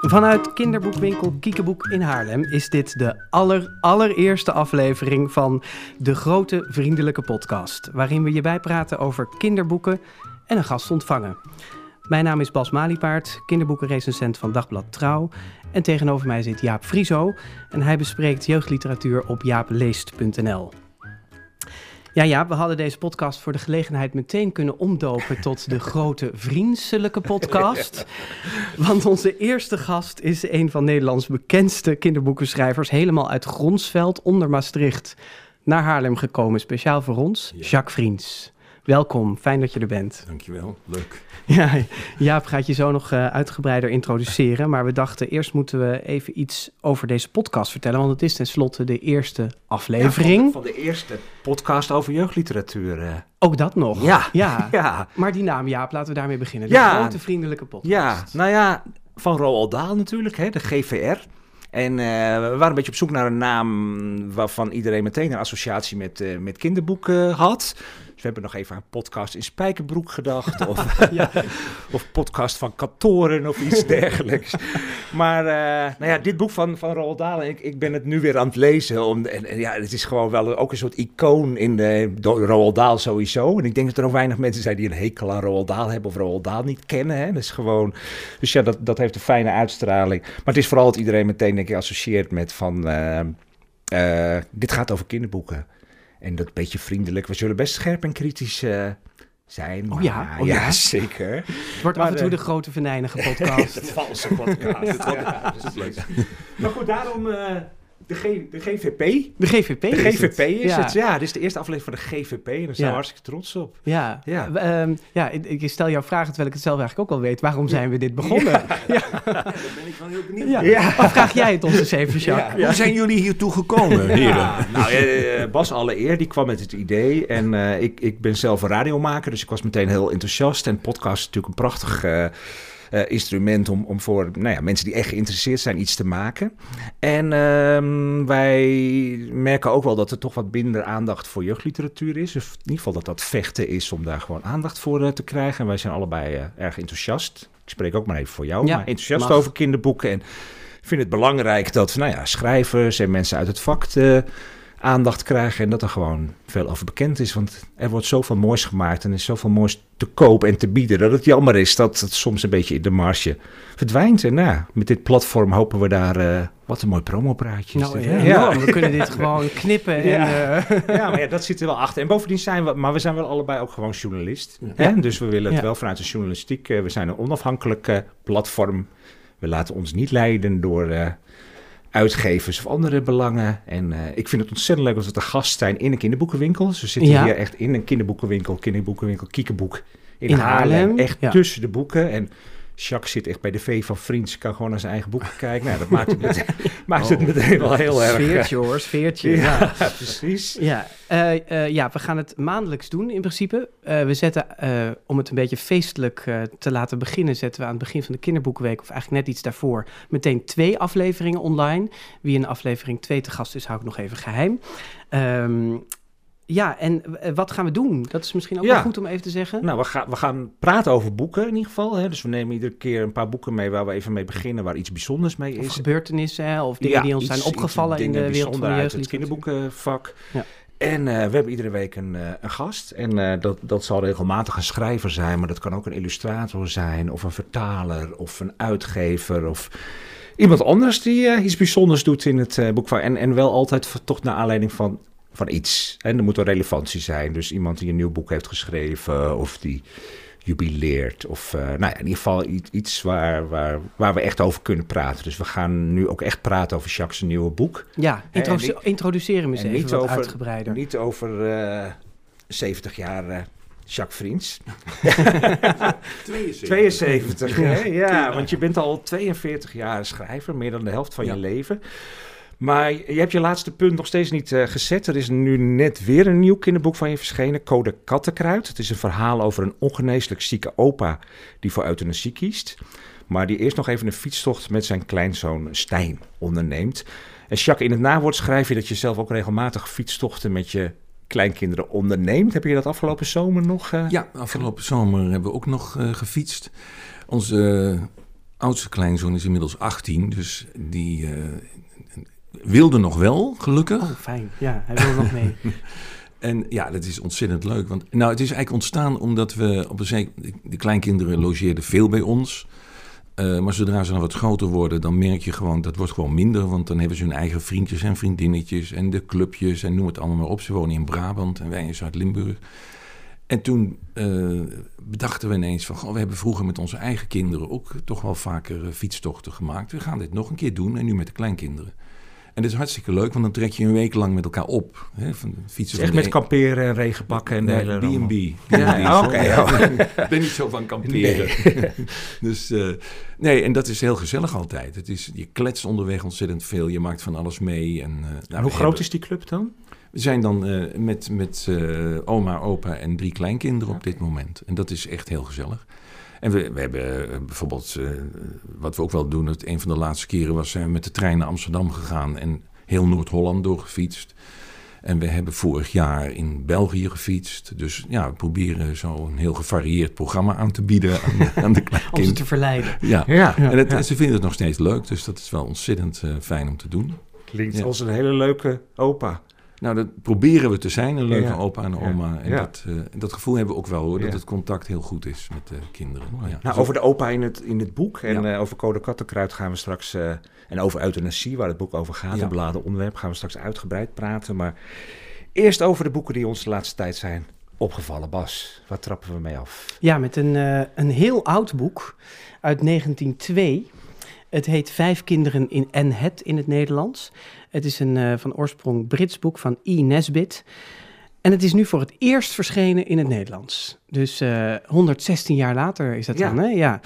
Vanuit kinderboekwinkel Kiekeboek in Haarlem is dit de aller, allereerste aflevering van de Grote Vriendelijke Podcast, waarin we je bijpraten over kinderboeken en een gast ontvangen. Mijn naam is Bas Maliepaard, kinderboekenrecensent van Dagblad Trouw. En tegenover mij zit Jaap Frieso en hij bespreekt jeugdliteratuur op jaapleest.nl. Ja, ja, we hadden deze podcast voor de gelegenheid meteen kunnen omdopen tot de grote vriendelijke podcast. Want onze eerste gast is een van Nederlands bekendste kinderboekenschrijvers, helemaal uit Gronsveld onder Maastricht naar Haarlem gekomen, speciaal voor ons, Jacques Vriends. Welkom, fijn dat je er bent. Dankjewel, leuk. Ja, Jaap gaat je zo nog uh, uitgebreider introduceren. Maar we dachten eerst moeten we even iets over deze podcast vertellen. Want het is tenslotte de eerste aflevering. Ja, van, de, eerste podcast over jeugdliteratuur. Uh. Ook dat nog? Ja. ja. ja. Maar die naam Jaap, laten we daarmee beginnen. De ja. grote vriendelijke podcast. Ja, nou ja, van Roald Dahl natuurlijk, hè, de GVR. En uh, we waren een beetje op zoek naar een naam waarvan iedereen meteen een associatie met, uh, met kinderboeken had hebben nog even aan podcast in Spijkerbroek gedacht. Of, ja. of podcast van Katoren of iets dergelijks. maar uh, nou ja, dit boek van, van Roald Dahl, ik, ik ben het nu weer aan het lezen. Om, en, en ja, het is gewoon wel ook een soort icoon in de, Roald Dahl sowieso. En ik denk dat er ook weinig mensen zijn die een hekel aan Roald Dahl hebben of Roald Dahl niet kennen. Hè. Dat is gewoon, dus ja, dat, dat heeft een fijne uitstraling. Maar het is vooral dat iedereen meteen denk ik associeert met van... Uh, uh, dit gaat over kinderboeken. En dat beetje vriendelijk. We zullen best scherp en kritisch uh, zijn. Oh ja, oh ja, zeker. Het wordt af en toe de grote venijnige podcast. de valse podcast. ja, leuk. Maar goed, daarom... Uh, de, G, de GVP. De GVP De GVP is, het. Ja, dit is de eerste aflevering van de GVP en daar zijn we hartstikke trots op. Ja, ja. Um, ja ik, ik, stel jouw vragen terwijl ik het zelf eigenlijk ook al weet. Waarom zijn we dit begonnen? Ja, daar ben ik wel heel benieuwd ja. Of vraag jij het ons eens even, Jacques? Hoe zijn jullie hiertoe gekomen, heren? Nou, uh, Bas allereer, die kwam met het idee. En uh, ik, ik ben zelf een radiomaker, dus ik was meteen heel enthousiast. En podcast is natuurlijk een prachtig... Uh, instrument om, om voor nou ja, mensen die echt geïnteresseerd zijn iets te maken. En uh, wij merken ook wel dat er toch wat minder aandacht voor jeugdliteratuur is. Of in ieder geval dat dat vechten is om daar gewoon aandacht voor uh, te krijgen. En wij zijn allebei uh, erg enthousiast. Ik spreek ook maar even voor jou. Ja, maar enthousiast mag. over kinderboeken. En vind het belangrijk dat nou ja, schrijvers en mensen uit het vak aandacht krijgen en dat er gewoon veel over bekend is. Want er wordt zoveel moois gemaakt en er is zoveel moois te koop en te bieden, dat het jammer is dat het soms een beetje in de marge verdwijnt. En nou, met dit platform hopen we daar uh, wat een mooi promopraatje. Nou, ja, ja. we kunnen dit gewoon knippen. En, ja. Uh... ja, maar ja, dat zit er wel achter. En bovendien zijn we, maar we zijn wel allebei ook gewoon journalist. Hè? Dus we willen het wel vanuit de journalistiek. Uh, we zijn een onafhankelijke platform. We laten ons niet leiden door uitgevers of andere belangen. En uh, ik vind het ontzettend leuk dat we te gast zijn in een kinderboekenwinkel. Ze zitten ja. hier echt in een kinderboekenwinkel, kinderboekenwinkel, Kiekenboek in, in Haarlem. Haarlem. Echt ja. tussen de boeken. En Jacques zit echt bij de V van Vriends, kan gewoon naar zijn eigen boeken kijken. Nou, dat maakt het meteen, maakt het meteen wel heel erg... Sfeertje hoor, sfeertje. Ja, ja. precies. Ja, uh, uh, ja, we gaan het maandelijks doen in principe. Uh, we zetten, om het een beetje feestelijk te laten beginnen, zetten we aan het begin van de kinderboekenweek, of eigenlijk net iets daarvoor, meteen twee afleveringen online. Wie in aflevering 2 te gast is, hou ik nog even geheim. Um, ja, en eh, wat gaan we doen? Dat is misschien ook wel goed om even te zeggen. Nou, we gaan, we gaan praten over boeken in ieder geval. Hè. Dus we nemen iedere keer een paar boeken mee waar we even mee beginnen, waar iets bijzonders mee is. Of gebeurtenissen, of dingen die ons zijn opgevallen in de wereld van de jeugd. het kinderboekenvak. Ja. En uh, we hebben iedere week een, uh, een gast. En uh, dat, dat zal regelmatig een schrijver zijn, maar dat kan ook een illustrator zijn, of een vertaler, of een uitgever, of iemand anders die iets bijzonders doet in het boekvak. En, en wel altijd toch naar aanleiding van van iets. En er moet een relevantie zijn. Dus iemand die een nieuw boek heeft geschreven of die jubileert. Of uh, nou ja, in ieder geval iets waar, waar, waar we echt over kunnen praten. Dus we gaan nu ook echt praten over Jacques' nieuwe boek. Ja, introdu niet, introduceer hem eens even niet over, uitgebreider. Niet over uh, 70 jaar uh, Jacques Vriends. 72. 72, hè? Ja, want je bent al 42 jaar schrijver, meer dan de helft van ja. je leven. Maar je hebt je laatste punt nog steeds niet uh, gezet. Er is nu net weer een nieuw kinderboek van je verschenen, Code Kattenkruid. Het is een verhaal over een ongeneeslijk zieke opa die voor euthanasie kiest. Maar die eerst nog even een fietstocht met zijn kleinzoon Stijn onderneemt. En Jacques, in het nawoord schrijf je dat je zelf ook regelmatig fietstochten met je kleinkinderen onderneemt. Heb je dat afgelopen zomer nog? eh, Ja, afgelopen zomer hebben we ook nog eh, gefietst. Onze eh, oudste kleinzoon is inmiddels 18, dus die eh, wilde nog wel, gelukkig. Oh, fijn. Ja, hij wil nog mee. En ja, dat is ontzettend leuk. Want nou, het is eigenlijk ontstaan omdat we op een zeker... De kleinkinderen logeerden veel bij ons. Eh, maar zodra ze dan wat groter worden, dan merk je gewoon... dat wordt gewoon minder, want dan hebben ze hun eigen vriendjes en vriendinnetjes... en de clubjes en noem het allemaal maar op. Ze wonen in Brabant en wij in Zuid-Limburg. En toen eh, bedachten we ineens van... Goh, we hebben vroeger met onze eigen kinderen ook toch wel vaker eh, fietstochten gemaakt. We gaan dit nog een keer doen en nu met de kleinkinderen. En dat is hartstikke leuk, want dan trek je een week lang met elkaar op. Hè, van fietsen Echt van met de kamperen en regenpakken en de hele Nee. B&B. Ja, oké, ja. Ik ben niet zo van kamperen. dus eh, nee, en dat is heel gezellig altijd. Het is, je kletst onderweg ontzettend veel. Je maakt van alles mee. En, eh, nou, Hoe groot hebben- is die club dan? We zijn dan eh, met, met oma, opa en drie kleinkinderen op dit moment. En dat is echt heel gezellig. En we, we hebben eh, bijvoorbeeld, eh, wat we ook wel doen, het een van de laatste keren was zijn we met de trein naar Amsterdam gegaan en heel Noord-Holland doorgefietst. En we hebben vorig jaar in België gefietst. Dus ja, we proberen zo een heel gevarieerd programma aan te bieden aan, aan de Om ze te verleiden. Ja. Ja, En het, ze vinden het nog steeds leuk, dus dat is wel ontzettend eh, fijn om te doen. klinkt Ja. als een hele leuke opa. Nou, dat proberen we te zijn, een leuke Ja. opa en oma. En Ja. dat, eh, dat gevoel hebben we ook wel hoor, dat Ja. het contact heel goed is met de kinderen. Ja. Nou, over de opa in het, in het boek en Ja. eh, over Code Kattenkruid gaan we straks... eh, en over euthanasie, waar het boek over gaat, Ja. een beladen onderwerp, gaan we straks uitgebreid praten. Maar eerst over de boeken die ons de laatste tijd zijn opgevallen. Bas, waar trappen we mee af? Ja, met een, eh, een heel oud boek uit 1902. Het heet Vijf kinderen in en het in het Nederlands. Het is een eh, van oorsprong Brits boek van E. Nesbit. En het is nu voor het eerst verschenen in het Nederlands. Dus eh 116 jaar later is dat Ja. dan, hè? Ja.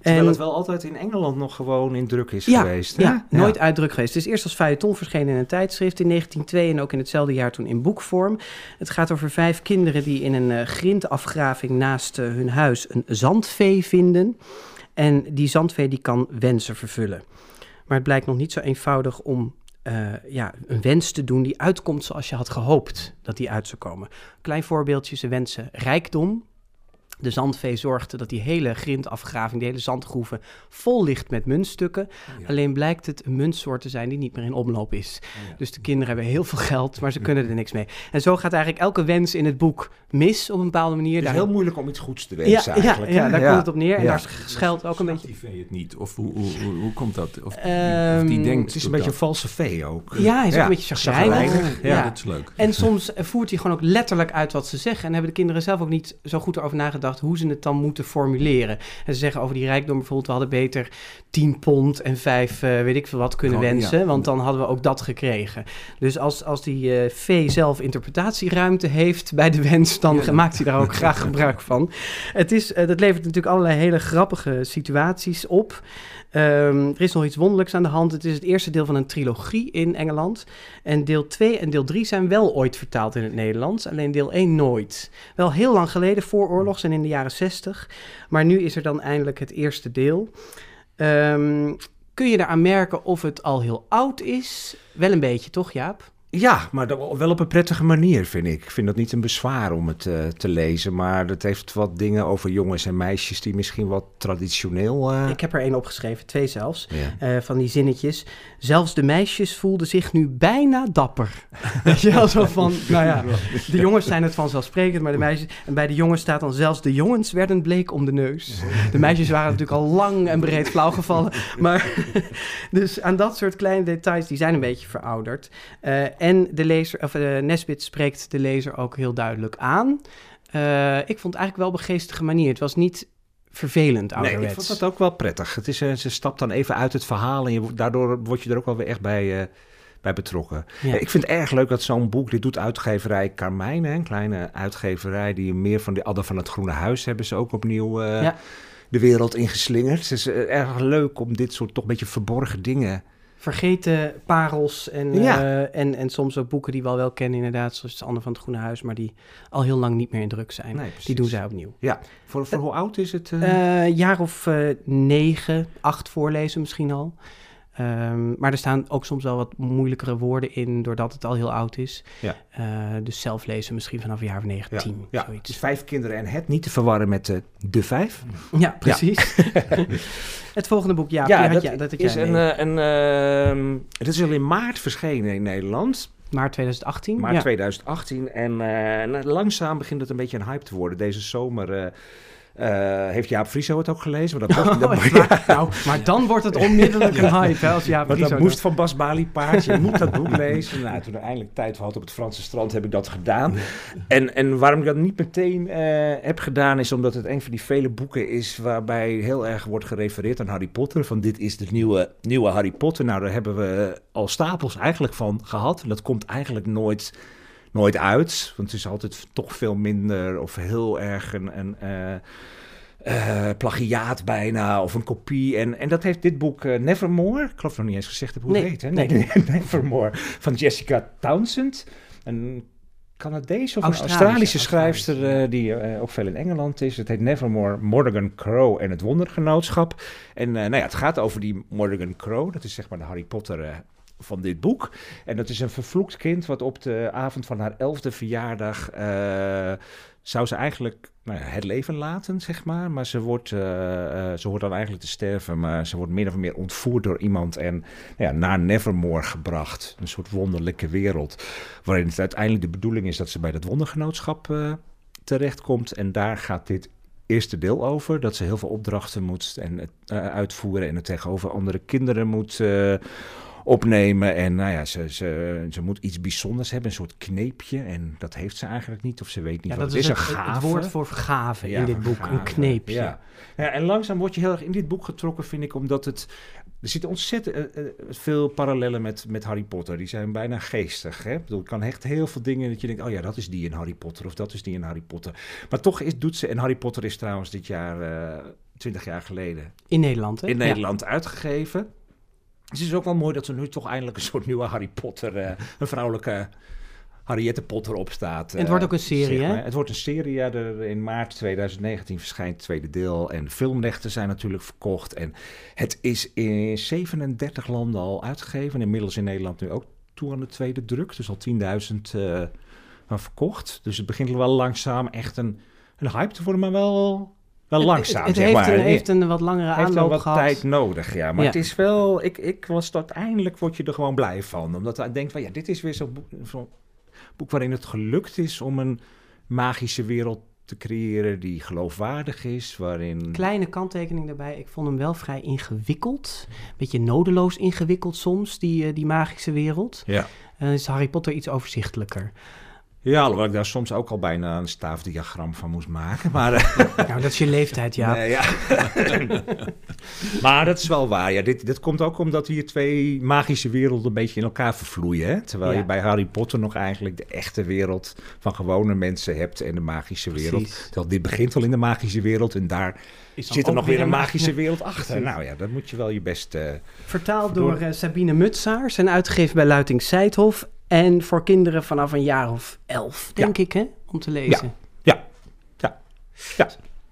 Terwijl En- het wel altijd in Engeland nog gewoon in druk is ja, geweest. hè? Ja, nooit uitdruk geweest. Het is eerst als feuilleton verschenen in een tijdschrift in 1902 en ook in hetzelfde jaar toen in boekvorm. Het gaat over vijf kinderen die in een eh, grindafgraving naast eh, hun huis een zandvee vinden. En die zandvee die kan wensen vervullen. Maar het blijkt nog niet zo eenvoudig om eh, ja, een wens te doen die uitkomt zoals je had gehoopt dat die uit zou komen. Klein voorbeeldje, ze wensen rijkdom. De zandvee zorgde dat die hele grindafgraving, die hele zandgroeven, vol ligt met muntstukken. Ja. Alleen blijkt het een muntsoort te zijn die niet meer in omloop is. Oh, ja. Dus de kinderen hebben heel veel geld, maar ze kunnen er niks mee. En zo gaat eigenlijk elke wens in het boek mis op een bepaalde manier. Het is Daar- heel moeilijk om iets goeds te wensen ja, eigenlijk. ja, daar komt het op neer. En Ja. daar schuilt ook een beetje... die vee het niet? Of hoe, hoe, hoe, hoe komt dat? Of, Ehm, of die denkt Het is een beetje een valse vee ook. Ja, hij is ook een beetje chagrijnig. chagrijnig, Ja, Ja. dat is leuk. En soms voert hij gewoon ook letterlijk uit wat ze zeggen. En hebben de kinderen zelf ook niet zo goed erover nagedacht hoe ze het dan moeten formuleren. En ze zeggen over die rijkdom bijvoorbeeld, we hadden beter 10 pond en 5, eh, weet ik veel wat, kunnen Oh, ja. wensen. Want dan hadden we ook dat gekregen. Dus als, als die eh vee zelf interpretatieruimte heeft bij de wens, dan Ja. maakt hij daar ook graag gebruik van. Het is, eh, dat levert natuurlijk allerlei hele grappige situaties op. Ehm, er is nog iets wonderlijks aan de hand. Het is het eerste deel van een trilogie in Engeland. En deel 2 en deel 3 zijn wel ooit vertaald in het Nederlands. Alleen deel 1 nooit. Wel heel lang geleden, voor oorlogs en in de jaren 60. Maar nu is er dan eindelijk het eerste deel. Ehm, kun je daaraan merken of het al heel oud is? Wel een beetje, toch Jaap? Ja, maar wel op een prettige manier, vind ik. Ik vind dat niet een bezwaar om het eh, te lezen. Maar het heeft wat dingen over jongens en meisjes die misschien wat traditioneel... eh, Ik heb er één opgeschreven, twee zelfs. ja. eh, van die zinnetjes. Zelfs de meisjes voelden zich nu bijna dapper. Weet je wel, zo van, nou ja, de jongens zijn het vanzelfsprekend, maar de meisjes... En bij de jongens staat dan zelfs de jongens werden bleek om de neus. De meisjes waren natuurlijk al lang en breed flauwgevallen. Maar dus aan dat soort kleine details, die zijn een beetje verouderd. En de lezer, of uh, Nesbit spreekt de lezer ook heel duidelijk aan. Uh, ik vond het eigenlijk wel op een geestige manier. Het was niet vervelend ouderwets. Nee, ik vond dat ook wel prettig. Het is, uh, ze stapt dan even uit het verhaal en je, daardoor word je er ook wel weer echt bij, uh, bij betrokken. Ja. Ik vind het erg leuk dat zo'n boek, dit doet uitgeverij Carmijn, hè, een kleine uitgeverij die meer van die Adder van het Groene Huis hebben ze ook opnieuw uh, ja. de wereld ingeslingerd. Het is erg leuk om dit soort toch een beetje verborgen dingen vergeten parels en, ja. uh, en, en soms ook boeken die we al wel kennen inderdaad, zoals Anne van het Groene Huis, maar die al heel lang niet meer in druk zijn. Nee, die doen zij opnieuw. Ja, voor, voor uh, hoe oud is het? Uh, jaar of negen, acht voorlezen misschien al. Ehm, maar er staan ook soms wel wat moeilijkere woorden in, doordat het al heel oud is. Ja. Eh, dus zelf lezen misschien vanaf een jaar of 19, ja, Het is zoiets. vijf kinderen en het niet te verwarren met eh, de vijf. Ja, precies. het volgende boek, ja, ja, had dat, is een, eh, een ehm, het is al in maart verschenen in Nederland. maart 2018. Maart ja. 2018. En eh, langzaam begint het een beetje een hype te worden. Deze zomer eh, heeft Jaap Frieso het ook gelezen. Maar dat, mocht- dat, Oh, nou, maar dan wordt het onmiddellijk een hype, hè, als Jaap maar dat moest van Bas Bali paard. Je moet dat boek lezen. Nou, toen er eindelijk tijd voor had op het Franse strand, heb ik dat gedaan. En, en waarom ik dat niet meteen eh, heb gedaan, is omdat het een van die vele boeken is waarbij heel erg wordt gerefereerd aan Harry Potter. Van dit is de nieuwe, nieuwe Harry Potter. Nou, daar hebben we al stapels eigenlijk van gehad. Dat komt eigenlijk nooit, nooit uit. Want het is altijd toch veel minder of heel erg een... een eh, eh, plagiaat bijna, of een kopie. En, en dat heeft dit boek eh, Nevermore, ik geloof nog niet eens gezegd heb hoe Nee, het heet. Hè? nee. Nee, Nevermore, van Jessica Townsend. Een Canadese of een Australische, schrijfster Australische, die eh, ook veel in Engeland is. Het heet Nevermore, Morgan Crow en het Wondergenootschap. En nou ja, het gaat over die Morgan Crow, dat is zeg maar de Harry Potter... eh, van dit boek. En dat is een vervloekt kind wat op de avond van haar elfde verjaardag uh, zou ze eigenlijk nou het leven laten, zeg maar. Maar ze wordt, uh, uh, ze wordt dan eigenlijk te sterven, maar ze wordt min of meer ontvoerd door iemand en nou ja, naar Nevermore gebracht. Een soort wonderlijke wereld, waarin het uiteindelijk de bedoeling is dat ze bij dat wondergenootschap terechtkomt. En daar gaat dit eerste deel over, dat ze heel veel opdrachten moet en, uitvoeren en het tegenover andere kinderen moet opnemen. En nou ja, ze, ze, ze moet iets bijzonders hebben, een soort kneepje. En dat heeft ze eigenlijk niet, of ze weet niet ja, wat dat het is. Het, een gave. het woord voor gave ja, in dit boek, een kneepje. Ja. ja. en langzaam word je heel erg in dit boek getrokken, vind ik, omdat het... Er zitten ontzettend uh, uh, veel parallellen met, met Harry Potter. Die zijn bijna geestig. Hè? Ik bedoel, kan echt heel veel dingen dat je denkt... oh ja, dat is die in Harry Potter of dat is die in Harry Potter. Maar toch is, doet ze... En Harry Potter is trouwens dit jaar, uh, twintig jaar geleden... In Nederland, hè? In Nederland ja. uitgegeven. Dus het is ook wel mooi dat er nu toch eindelijk een soort nieuwe Harry Potter... Uh, een vrouwelijke Harriette Potter op staat. En het wordt ook een serie, zeg hè? Het wordt een serie, ja. Er, in maart 2019 verschijnt het tweede deel. En filmrechten zijn natuurlijk verkocht. En het is in 37 landen al uitgegeven. Inmiddels in Nederland nu ook toe aan de tweede druk. Dus al 10.000 uh, van verkocht. Dus het begint wel langzaam echt een, een hype te worden, maar wel... Wel langzaam, het, het, zeg heeft maar. Een, heeft een wat langere heeft aanloop wat gehad. tijd nodig, ja. Maar Ja. het is wel... Ik, ik was uiteindelijk word je er gewoon blij van. Omdat hij denkt van, ja, dit is weer zo'n boek, zo boek waarin het gelukt is om een magische wereld te creëren die geloofwaardig is, waarin... Kleine kanttekening daarbij, ik vond hem wel vrij ingewikkeld. Beetje nodeloos ingewikkeld soms, die, uh, die magische wereld. Ja. En is Harry Potter iets overzichtelijker. Ja, alhoewel ik daar soms ook al bijna een staafdiagram van moest maken. Maar, uh, nou, dat is je leeftijd, ja. Nee, ja. maar dat is wel waar. Ja, dit, dit komt ook omdat hier twee magische werelden een beetje in elkaar vervloeien. Hè? Terwijl Ja. je bij Harry Potter nog eigenlijk de echte wereld van gewone mensen hebt en de magische wereld. Precies. Terwijl dit begint al in de magische wereld en daar zit er nog weer een ma- magische wereld achter. Precies. Nou ja, dat moet je wel je best... eh, Vertaald Door- door eh, Sabine Mutsaars en uitgegeven bij Luiting Seidhof. En voor kinderen vanaf een jaar of elf, denk ik, hè? Om te lezen. ja, ja, ja.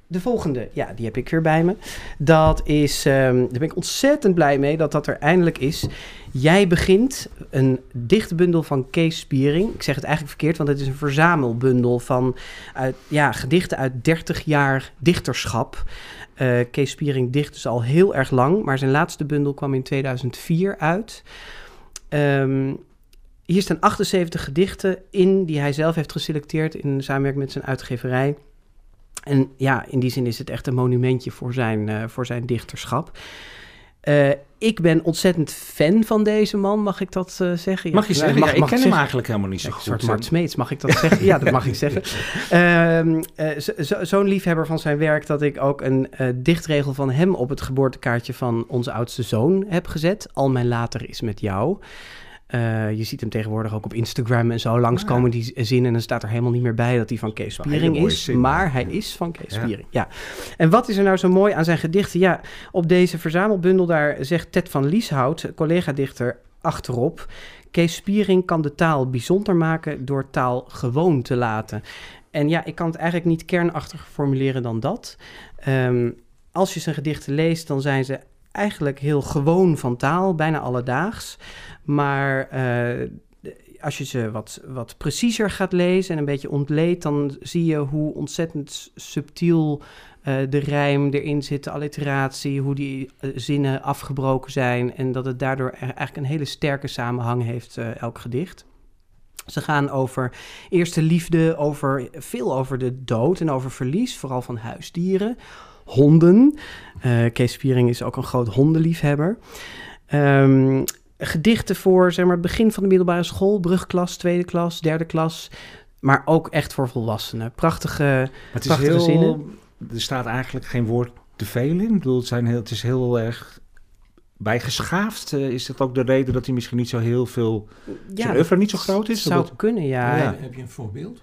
De volgende, ja, die heb ik weer bij me. Dat is, ehm, daar ben ik ontzettend blij mee dat dat er eindelijk is. Jij begint een dichtbundel van Kees Spiering. Ik zeg het eigenlijk verkeerd, want het is een verzamelbundel van uit, ja, gedichten uit 30 jaar dichterschap. Eh, Kees Spiering dicht dus al heel erg lang, maar zijn laatste bundel kwam in 2004 uit. Ehm, hier staan 78 gedichten in die hij zelf heeft geselecteerd in samenwerking met zijn uitgeverij. En ja, in die zin is het echt een monumentje voor zijn, eh, voor zijn dichterschap. Eh, ik ben ontzettend fan van deze man, mag ik dat eh, zeggen? Ja, Mag je zeggen? mag- ja, ik mag ken hem zeggen. eigenlijk helemaal niet zo Een goed. soort Mart Smeets, mag ik dat zeggen? Ja, dat mag ik zeggen. Ehm, eh, zo- zo- Zo'n liefhebber van zijn werk dat ik ook een dichtregel van hem op het geboortekaartje van onze oudste zoon heb gezet. Al mijn later is met jou. Eh, je ziet hem tegenwoordig ook op Instagram en zo langskomen die zin. En dan staat er helemaal niet meer bij dat hij van Kees Spiering is. zin. Maar hij is van Kees Ja. Spiering, ja. En wat is er nou zo mooi aan zijn gedichten? Ja, op deze verzamelbundel daar zegt Ted van Lieshout, collega-dichter, achterop... Kees Spiering kan de taal bijzonder maken door taal gewoon te laten. En ja, ik kan het eigenlijk niet kernachtiger formuleren dan dat. Ehm, als je zijn gedichten leest, dan zijn ze eigenlijk heel gewoon van taal, bijna alledaags. Maar eh, als je ze wat, wat preciezer gaat lezen en een beetje ontleedt, dan zie je hoe ontzettend subtiel uh, de rijm erin zit, de alliteratie, hoe die uh, zinnen afgebroken zijn en dat het daardoor eigenlijk een hele sterke samenhang heeft, elk gedicht. Ze gaan over eerste liefde, over, veel over de dood en over verlies, vooral van huisdieren, honden. Kees Spiering is ook een groot hondenliefhebber. Um, gedichten voor zeg maar, het begin van de middelbare school, brugklas, tweede klas, derde klas. Maar ook echt voor volwassenen. Prachtige, het is prachtige heel, zinnen. Er staat eigenlijk geen woord te veel in. Ik bedoel, het, zijn heel, het is heel erg bijgeschaafd. Uh, is dat ook de reden dat hij misschien niet zo heel veel... Ja, zijn oeuvre niet zo groot is? zou kunnen, ja. ja. Heb je een voorbeeld?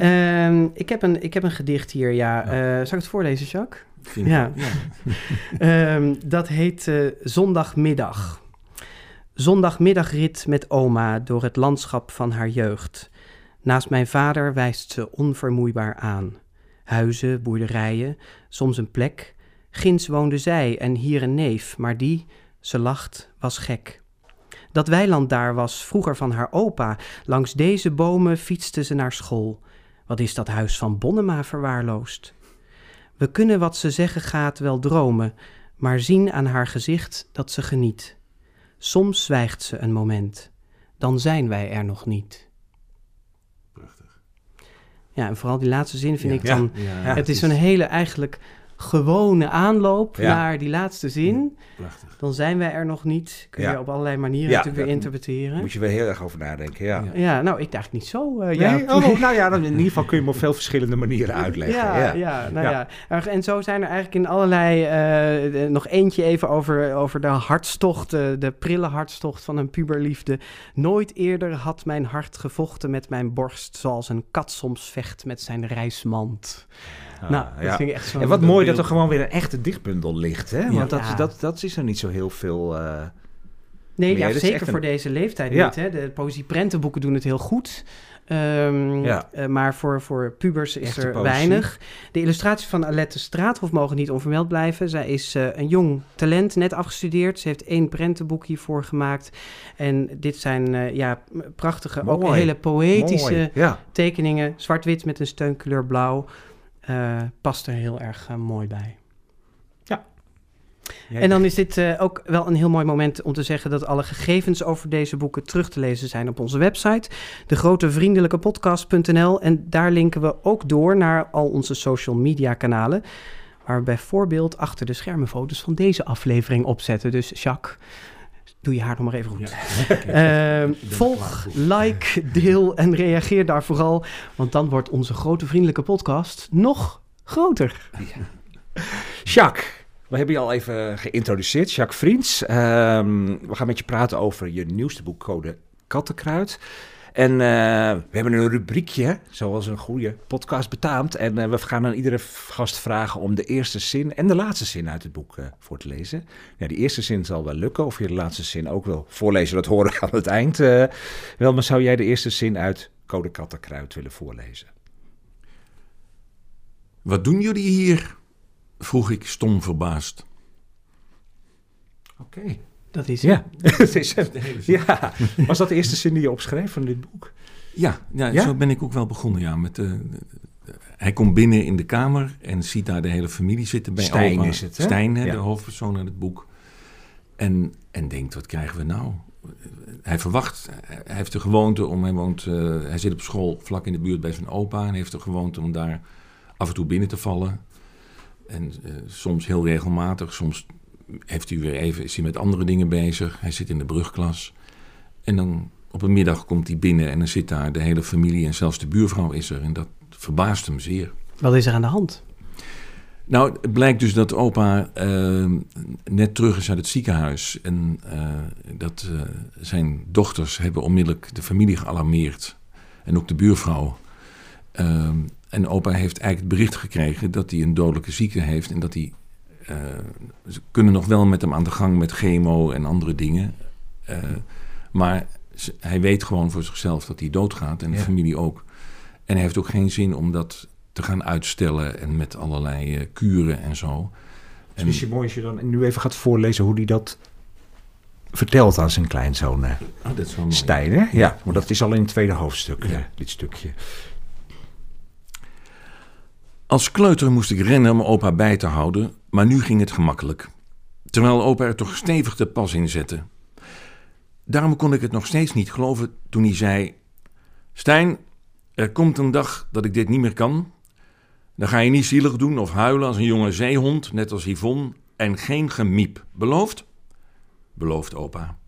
Um, ik, heb een, ik heb een gedicht hier, ja. ja. Uh, zal ik het voorlezen, Jacques? Vind ja. ja. um, dat heet uh, Zondagmiddag. Zondagmiddagrit met oma door het landschap van haar jeugd. Naast mijn vader wijst ze onvermoeibaar aan. Huizen, boerderijen, soms een plek. Ginds woonde zij en hier een neef, maar die, ze lacht, was gek. Dat weiland daar was vroeger van haar opa. Langs deze bomen fietste ze naar school. Wat is dat huis van Bonnema verwaarloosd? We kunnen wat ze zeggen gaat wel dromen, maar zien aan haar gezicht dat ze geniet. Soms zwijgt ze een moment, dan zijn wij er nog niet. Prachtig. Ja, en vooral die laatste zin vind Ja. ik dan... Ja, het het is is- zo'n hele eigenlijk gewone aanloop Ja. naar die laatste zin. Prachtig. Dan zijn wij er nog niet. Kun je Ja. op allerlei manieren Ja, natuurlijk weer interpreteren. Moet je wel heel erg over nadenken, ja. Ja. Nou, ik dacht niet zo. eh Nee? ja. Oh, nou ja, dan in ieder geval kun je hem op veel verschillende manieren uitleggen. Ja, Ja, ja. nou Ja. ja. En zo zijn er eigenlijk in allerlei... eh, eh, nog eentje even over, over de hartstocht, eh, de prille hartstocht van een puberliefde. Nooit eerder had mijn hart gevochten met mijn borst... zoals een kat soms vecht met zijn reismand. Nou, dat ja. vind ik echt zo... En wat mooi beeld. dat er gewoon weer een echte dichtbundel ligt, hè? Want dat, Ja. dat, dat is er niet zo heel veel... eh, Nee, meer. ja, is zeker een- voor deze leeftijd niet. Hè? De poëzieprentenboeken doen het heel goed. Ehm, Ja. eh, maar voor, voor pubers is Echte er poëzie. weinig. De illustraties van Alette Straathof mogen niet onvermeld blijven. Zij is eh, een jong talent, net afgestudeerd. Ze heeft één prentenboek hiervoor gemaakt. En dit zijn ja, prachtige, ook hele poëtische. Ja. tekeningen. Zwart-wit met een steunkleur blauw. Eh, past er heel erg eh, mooi bij. En dan is dit eh, ook wel een heel mooi moment om te zeggen dat alle gegevens over deze boeken terug te lezen zijn op onze website, degrotevriendelijkepodcast.nl. En daar linken we ook door naar al onze social media kanalen, waar we bijvoorbeeld achter de schermen foto's van deze aflevering opzetten. Dus Jacques, doe je haar nog maar even goed. Ja. Ehm, volg, like, deel en reageer daar vooral, want dan wordt onze grote vriendelijke podcast nog groter. Jacques, we hebben je al even geïntroduceerd. Jacques Vriends. Ehm, we gaan met je praten over je nieuwste boek Code Kattenkruid. En eh, we hebben een rubriekje, zoals een goede podcast betaamt. En eh, we gaan aan iedere gast vragen om de eerste zin en de laatste zin uit het boek eh, voor te lezen. Ja, die eerste zin zal wel lukken. Of je de laatste zin ook wil voorlezen, dat horen we aan het eind. wel, maar zou jij de eerste zin uit Code Kattenkruid willen voorlezen? Wat doen jullie hier? vroeg ik stom verbaasd. Oké. Dat is Ja. Het is- De hele zin. ja. Was dat de eerste zin die je opschreef van dit boek? Ja, ja, Ja? zo ben ik ook wel begonnen. Ja, met, de- hij komt binnen in de kamer en ziet daar de hele familie zitten bij Stijn opa. is het, hè? Stijn, hè, Ja. de hoofdpersoon in het boek. En, en denkt, wat krijgen we nou? Hij verwacht, hij heeft de gewoonte om, hij, woont, eh, hij zit op school vlak in de buurt bij zijn opa... en heeft de gewoonte om daar af en toe binnen te vallen. En eh, soms heel regelmatig, soms heeft hij weer even, is hij met andere dingen bezig. Hij zit in de brugklas. En dan op een middag komt hij binnen en dan zit daar de hele familie en zelfs de buurvrouw is er. En dat verbaast hem zeer. Wat is er aan de hand? Nou, het blijkt dus dat opa eh, net terug is uit het ziekenhuis. En eh, dat eh, zijn dochters hebben onmiddellijk de familie gealarmeerd. En ook de buurvrouw. Eh, en opa heeft eigenlijk het bericht gekregen dat hij een dodelijke ziekte heeft. En dat hij... eh, ze kunnen nog wel met hem aan de gang met chemo en andere dingen. Eh, maar ze- hij weet gewoon voor zichzelf dat hij doodgaat. En de Ja. familie ook. En hij heeft ook geen zin om dat te gaan uitstellen en met allerlei eh, kuren en zo. Het is mooi als je dan nu even gaat voorlezen hoe hij dat vertelt aan zijn kleinzoon. eh, Oh, dat is wel mooi. Stijn, hè? Ja, maar dat is al in het tweede hoofdstuk, Ja. dit stukje. Als kleuter moest ik rennen om opa bij te houden, maar nu ging het gemakkelijk. Terwijl opa er toch stevig de pas in zette. Daarom kon ik het nog steeds niet geloven toen hij zei: Stijn, er komt een dag dat ik dit niet meer kan. Dan ga je niet zielig doen of huilen als een jonge zeehond, net als Yvonne, en geen gemiep. Beloofd? Beloofd opa.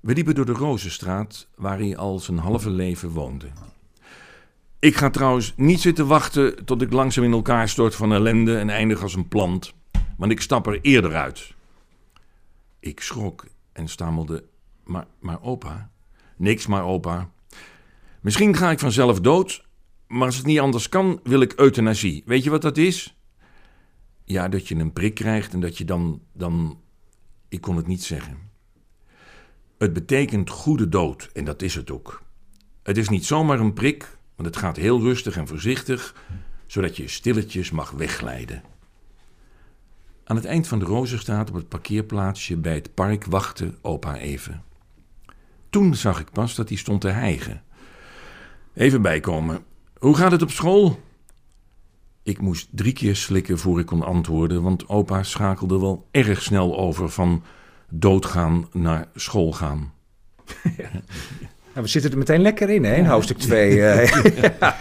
We liepen door de Rozenstraat, waar hij al zijn halve leven woonde. Ik ga trouwens niet zitten wachten tot ik langzaam in elkaar stort van ellende en eindig als een plant, want ik stap er eerder uit. Ik schrok en stammelde: Maar, maar opa? Niks maar opa. Misschien ga ik vanzelf dood, maar als het niet anders kan, wil ik euthanasie. Weet je wat dat is? Ja, dat je een prik krijgt en dat je dan. dan... Ik kon het niet zeggen. Het betekent goede dood en dat is het ook. Het is niet zomaar een prik, want het gaat heel rustig en voorzichtig, zodat je stilletjes mag wegglijden. Aan het eind van de Rozenstraat op het parkeerplaatsje bij het park wachtte opa even. Toen zag ik pas dat hij stond te hijgen. Even bijkomen. Hoe gaat het op school? Ik moest drie keer slikken voor ik kon antwoorden, want opa schakelde wel erg snel over van doodgaan naar school gaan. Nou, we zitten er meteen lekker in, hè, in hoofdstuk 2. ja.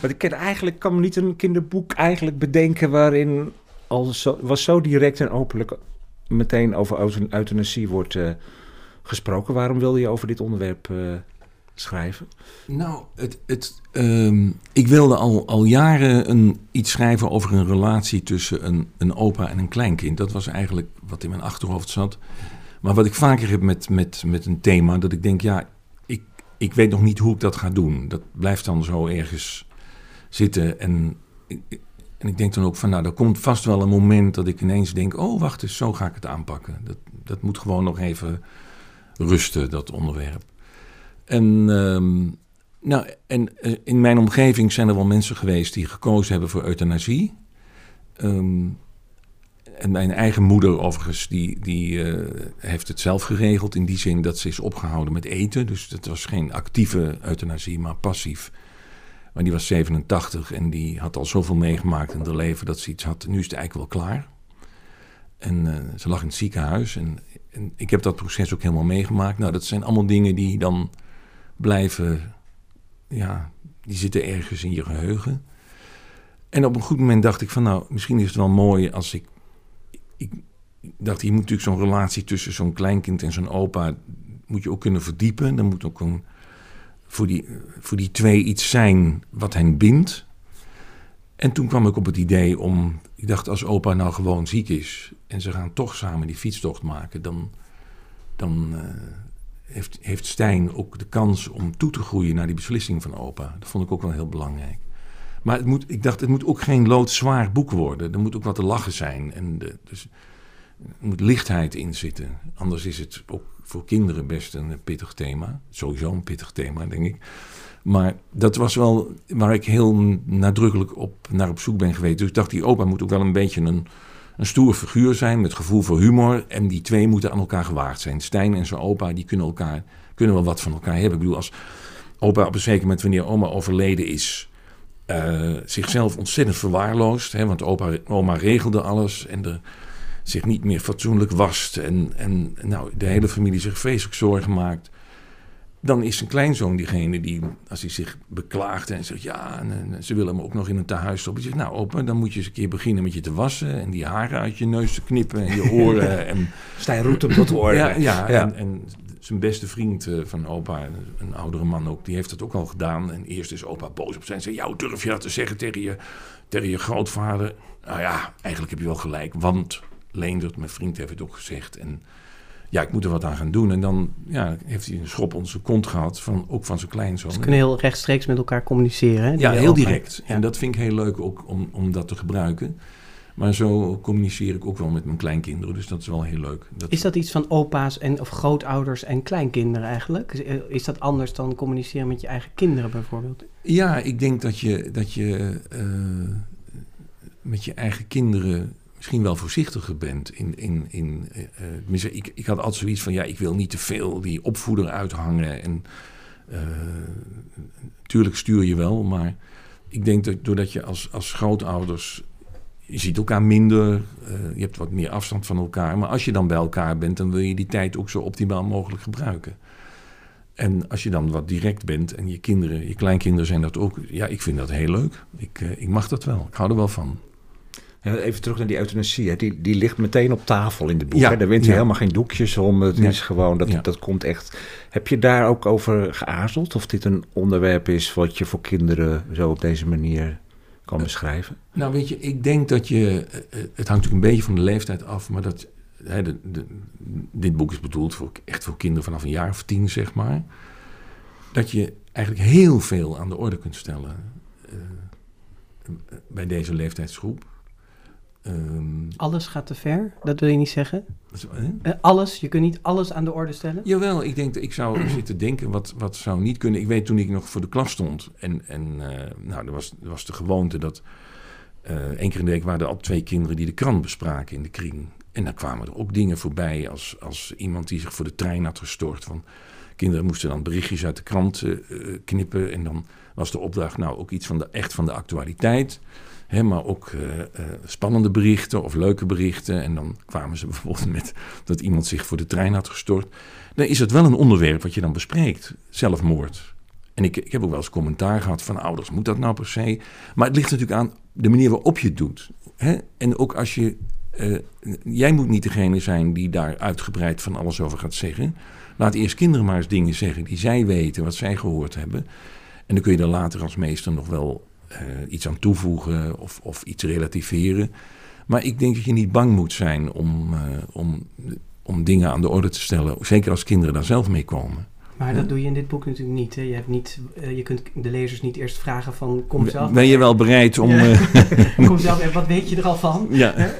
Want ik ken eigenlijk, kan me niet een kinderboek eigenlijk bedenken waarin al zo, was zo direct en openlijk meteen over euth- euthanasie wordt eh, gesproken. Waarom wilde je over dit onderwerp eh, schrijven? Nou, het, het, ehm, ik wilde al, al jaren een, iets schrijven over een relatie tussen een, een opa en een kleinkind. Dat was eigenlijk wat in mijn achterhoofd zat. Maar wat ik vaker heb met, met, met een thema, dat ik denk, ja, ik, weet nog niet hoe ik dat ga doen. Dat blijft dan zo ergens zitten. En, ik- en ik denk dan ook van, nou, er komt vast wel een moment dat ik ineens denk, oh, wacht eens, zo ga ik het aanpakken. Dat, dat moet gewoon nog even rusten, dat onderwerp. En, ehm, nou, en eh, in mijn omgeving zijn er wel mensen geweest die gekozen hebben voor euthanasie. Ehm, en mijn eigen moeder, overigens, die, die eh, heeft het zelf geregeld. In die zin dat ze is opgehouden met eten. Dus dat was geen actieve euthanasie, maar passief. Maar die was 87 en die had al zoveel meegemaakt in haar leven dat ze iets had. Nu is het eigenlijk wel klaar. En eh, ze lag in het ziekenhuis. En, en ik heb dat proces ook helemaal meegemaakt. Nou, dat zijn allemaal dingen die dan blijven. Ja, die zitten ergens in je geheugen. En op een goed moment dacht ik van, nou, misschien is het wel mooi als ik. Ik dacht, je moet natuurlijk zo'n relatie tussen zo'n kleinkind en zo'n opa. moet je ook kunnen verdiepen. Er moet ook een, voor, die, voor die twee iets zijn wat hen bindt. En toen kwam ik op het idee om. Ik dacht, als opa nou gewoon ziek is. en ze gaan toch samen die fietstocht maken. dan. dan eh, heeft, heeft Stijn ook de kans om toe te groeien naar die beslissing van opa. Dat vond ik ook wel heel belangrijk. Maar het moet, ik dacht, het moet ook geen loodzwaar boek worden. Er moet ook wat te lachen zijn. En de, dus, moet lichtheid in zitten. Anders is het ook voor kinderen best een pittig thema. Sowieso een pittig thema, denk ik. Maar dat was wel waar ik heel nadrukkelijk op, naar op zoek ben geweest. Dus ik dacht, die opa moet ook wel een beetje een, een stoer figuur zijn met gevoel voor humor. En die twee moeten aan elkaar gewaagd zijn. Stijn en zijn opa, die kunnen, elkaar, kunnen wel wat van elkaar hebben. Ik bedoel, als opa op een zeker moment, wanneer oma overleden is, uh, zichzelf ontzettend verwaarloost. Hè, want opa, oma regelde alles en er zich niet meer fatsoenlijk wast. En, en nou, de hele familie zich vreselijk zorgen maakt. Dan is zijn kleinzoon diegene die, als hij zich beklaagt en zegt... ja, en, en ze willen hem ook nog in een tehuis stoppen. Die zegt, nou opa, dan moet je eens een keer beginnen met je te wassen... en die haren uit je neus te knippen en je oren. en, Stijn roept hem tot orde. Ja, ja, ja. En, en, zijn beste vriend uh, van opa, een oudere man ook, die heeft dat ook al gedaan. En eerst is opa boos op zijn. Zei, ja, hoe durf je dat te zeggen tegen je, tegen je grootvader? Nou ja, eigenlijk heb je wel gelijk, want Leendert, mijn vriend, heeft het ook gezegd. En ja, ik moet er wat aan gaan doen. En dan ja, heeft hij een schop zijn kont gehad, van, ook van zijn kleinzoon. Ze kunnen heel rechtstreeks met elkaar communiceren. Hè, ja, heel direct. En dat vind ik heel leuk ook om, om dat te gebruiken. Maar zo communiceer ik ook wel met mijn kleinkinderen, dus dat is wel heel leuk. Dat... Is dat iets van opa's en, of grootouders en kleinkinderen eigenlijk? Is dat anders dan communiceren met je eigen kinderen bijvoorbeeld? Ja, ik denk dat je, dat je uh, met je eigen kinderen misschien wel voorzichtiger bent. In, in, in, uh, ik, ik had altijd zoiets van, ja, ik wil niet te veel die opvoeder uithangen. En uh, stuur je wel, maar ik denk dat doordat je als, als grootouders... Je ziet elkaar minder, je hebt wat meer afstand van elkaar. Maar als je dan bij elkaar bent, dan wil je die tijd ook zo optimaal mogelijk gebruiken. En als je dan wat direct bent en je kinderen, je kleinkinderen zijn dat ook. Ja, ik vind dat heel leuk. Ik, ik mag dat wel. Ik hou er wel van. Even terug naar die euthanasie. Hè. Die, die ligt meteen op tafel in de boek. Ja, Daar wint je helemaal geen doekjes om. Het is gewoon, dat, dat komt echt... Heb je daar ook over geaarzeld? Of dit een onderwerp is wat je voor kinderen zo op deze manier kan beschrijven? Nou, weet je, ik denk dat je... Het hangt natuurlijk een beetje van de leeftijd af, maar dat... Hè, de, de, dit boek is bedoeld voor, echt voor kinderen vanaf een jaar of tien, zeg maar. Dat je eigenlijk heel veel aan de orde kunt stellen uh, bij deze leeftijdsgroep. Um, alles gaat te ver, dat wil je niet zeggen? Uh, alles, je kunt niet alles aan de orde stellen? Jawel, ik denk, ik zou zitten denken, wat, wat zou niet kunnen. Ik weet toen ik nog voor de klas stond en, en uh, nou, er was, er was de gewoonte dat uh, één keer in de week waren er al twee kinderen die de krant bespraken in de kring. En dan kwamen er ook dingen voorbij als, als iemand die zich voor de trein had gestort. Van, kinderen moesten dan berichtjes uit de krant knippen en dan was de opdracht nou ook iets van de, echt van de actualiteit maar ook uh, uh, spannende berichten of leuke berichten. En dan kwamen ze bijvoorbeeld met dat iemand zich voor de trein had gestort. Dan is het wel een onderwerp wat je dan bespreekt, zelfmoord. En ik, ik heb ook wel eens commentaar gehad van ouders, moet dat nou per se? Maar het ligt natuurlijk aan de manier waarop je het doet. En ook als je. Uh, jij moet niet degene zijn die daar uitgebreid van alles over gaat zeggen. Laat eerst kinderen maar eens dingen zeggen die zij weten, wat zij gehoord hebben. En dan kun je er later als meester nog wel iets aan toevoegen of, of iets relativeren. Maar ik denk dat je niet bang moet zijn om, uh, om, om dingen aan de orde te stellen. Zeker als kinderen daar zelf mee komen. Maar dat doe je in dit boek natuurlijk niet. Hè? Je, hebt niet uh, je kunt de lezers niet eerst vragen van kom zelf. Ben je wel bereid om... Ja. kom zelf en wat weet je er al van? Ja.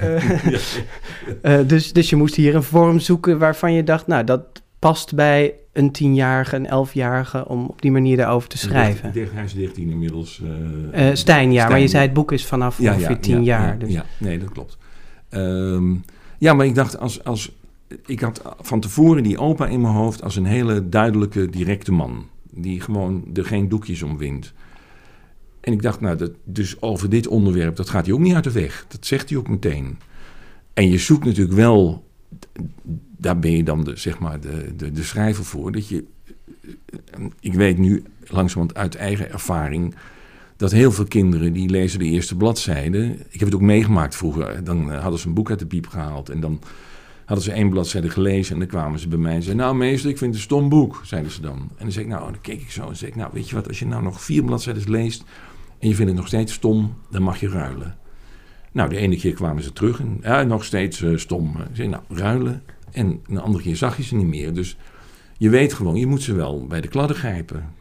ja. dus, dus je moest hier een vorm zoeken waarvan je dacht... nou, dat past bij een tienjarige, een elfjarige, om op die manier daarover te schrijven. Hij is 13 inmiddels. Uh, uh, Stijn, ja, maar je zei het boek is vanaf ja, ongeveer ja, 10 ja, jaar. Dus. Ja, nee, dat klopt. Um, ja, maar ik dacht, als, als, ik had van tevoren die opa in mijn hoofd als een hele duidelijke, directe man. Die gewoon er geen doekjes om wint. En ik dacht, nou, dat, dus over dit onderwerp, dat gaat hij ook niet uit de weg. Dat zegt hij ook meteen. En je zoekt natuurlijk wel daar ben je dan de, zeg maar de, de, de schrijver voor. Dat je, ik weet nu langzamerhand uit eigen ervaring dat heel veel kinderen die lezen de eerste bladzijde. Ik heb het ook meegemaakt vroeger. Dan eh, hadden ze een boek uit de piep gehaald en dan hadden ze één bladzijde gelezen en dan kwamen ze bij mij en zeiden: Nou, meester, ik vind het een stom boek, zeiden ze dan. En dan zei ik: Nou, dan keek ik zo en zei ik: Nou, weet je wat, als je nou nog vier bladzijden leest en je vindt het nog steeds stom, dan mag je ruilen. Nou, de ene keer kwamen ze terug en ja, nog steeds uh, stom. Ik zei: Nou, ruilen. En een andere keer zag je ze niet meer. Dus je weet gewoon, je moet ze wel bij de kladden grijpen.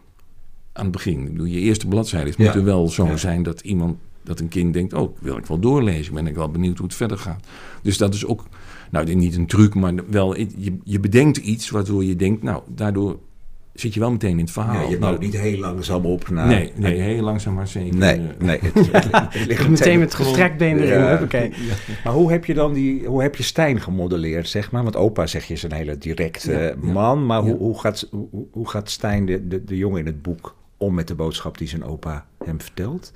Aan het begin. Ik bedoel, je eerste bladzijde ja. moet wel zo zijn dat iemand, dat een kind denkt: Oh, wil ik wel doorlezen? Ben ik wel benieuwd hoe het verder gaat. Dus dat is ook, nou, niet een truc, maar wel, je, je bedenkt iets waardoor je denkt: Nou, daardoor zit je wel meteen in het verhaal. Ja, je bouwt niet heel langzaam op naar... Nee, nee heel langzaam maar zeker. Nee, nee. Het, het ligt meteen met gestrekt been erin. Ja. Maar hoe heb je dan die, hoe heb je Stijn gemodelleerd, zeg maar? Want opa, zeg je, is een hele directe ja, man. Maar hoe, hoe, gaat, hoe, hoe gaat Stijn, de, de, de jongen in het boek, om met de boodschap die zijn opa hem vertelt?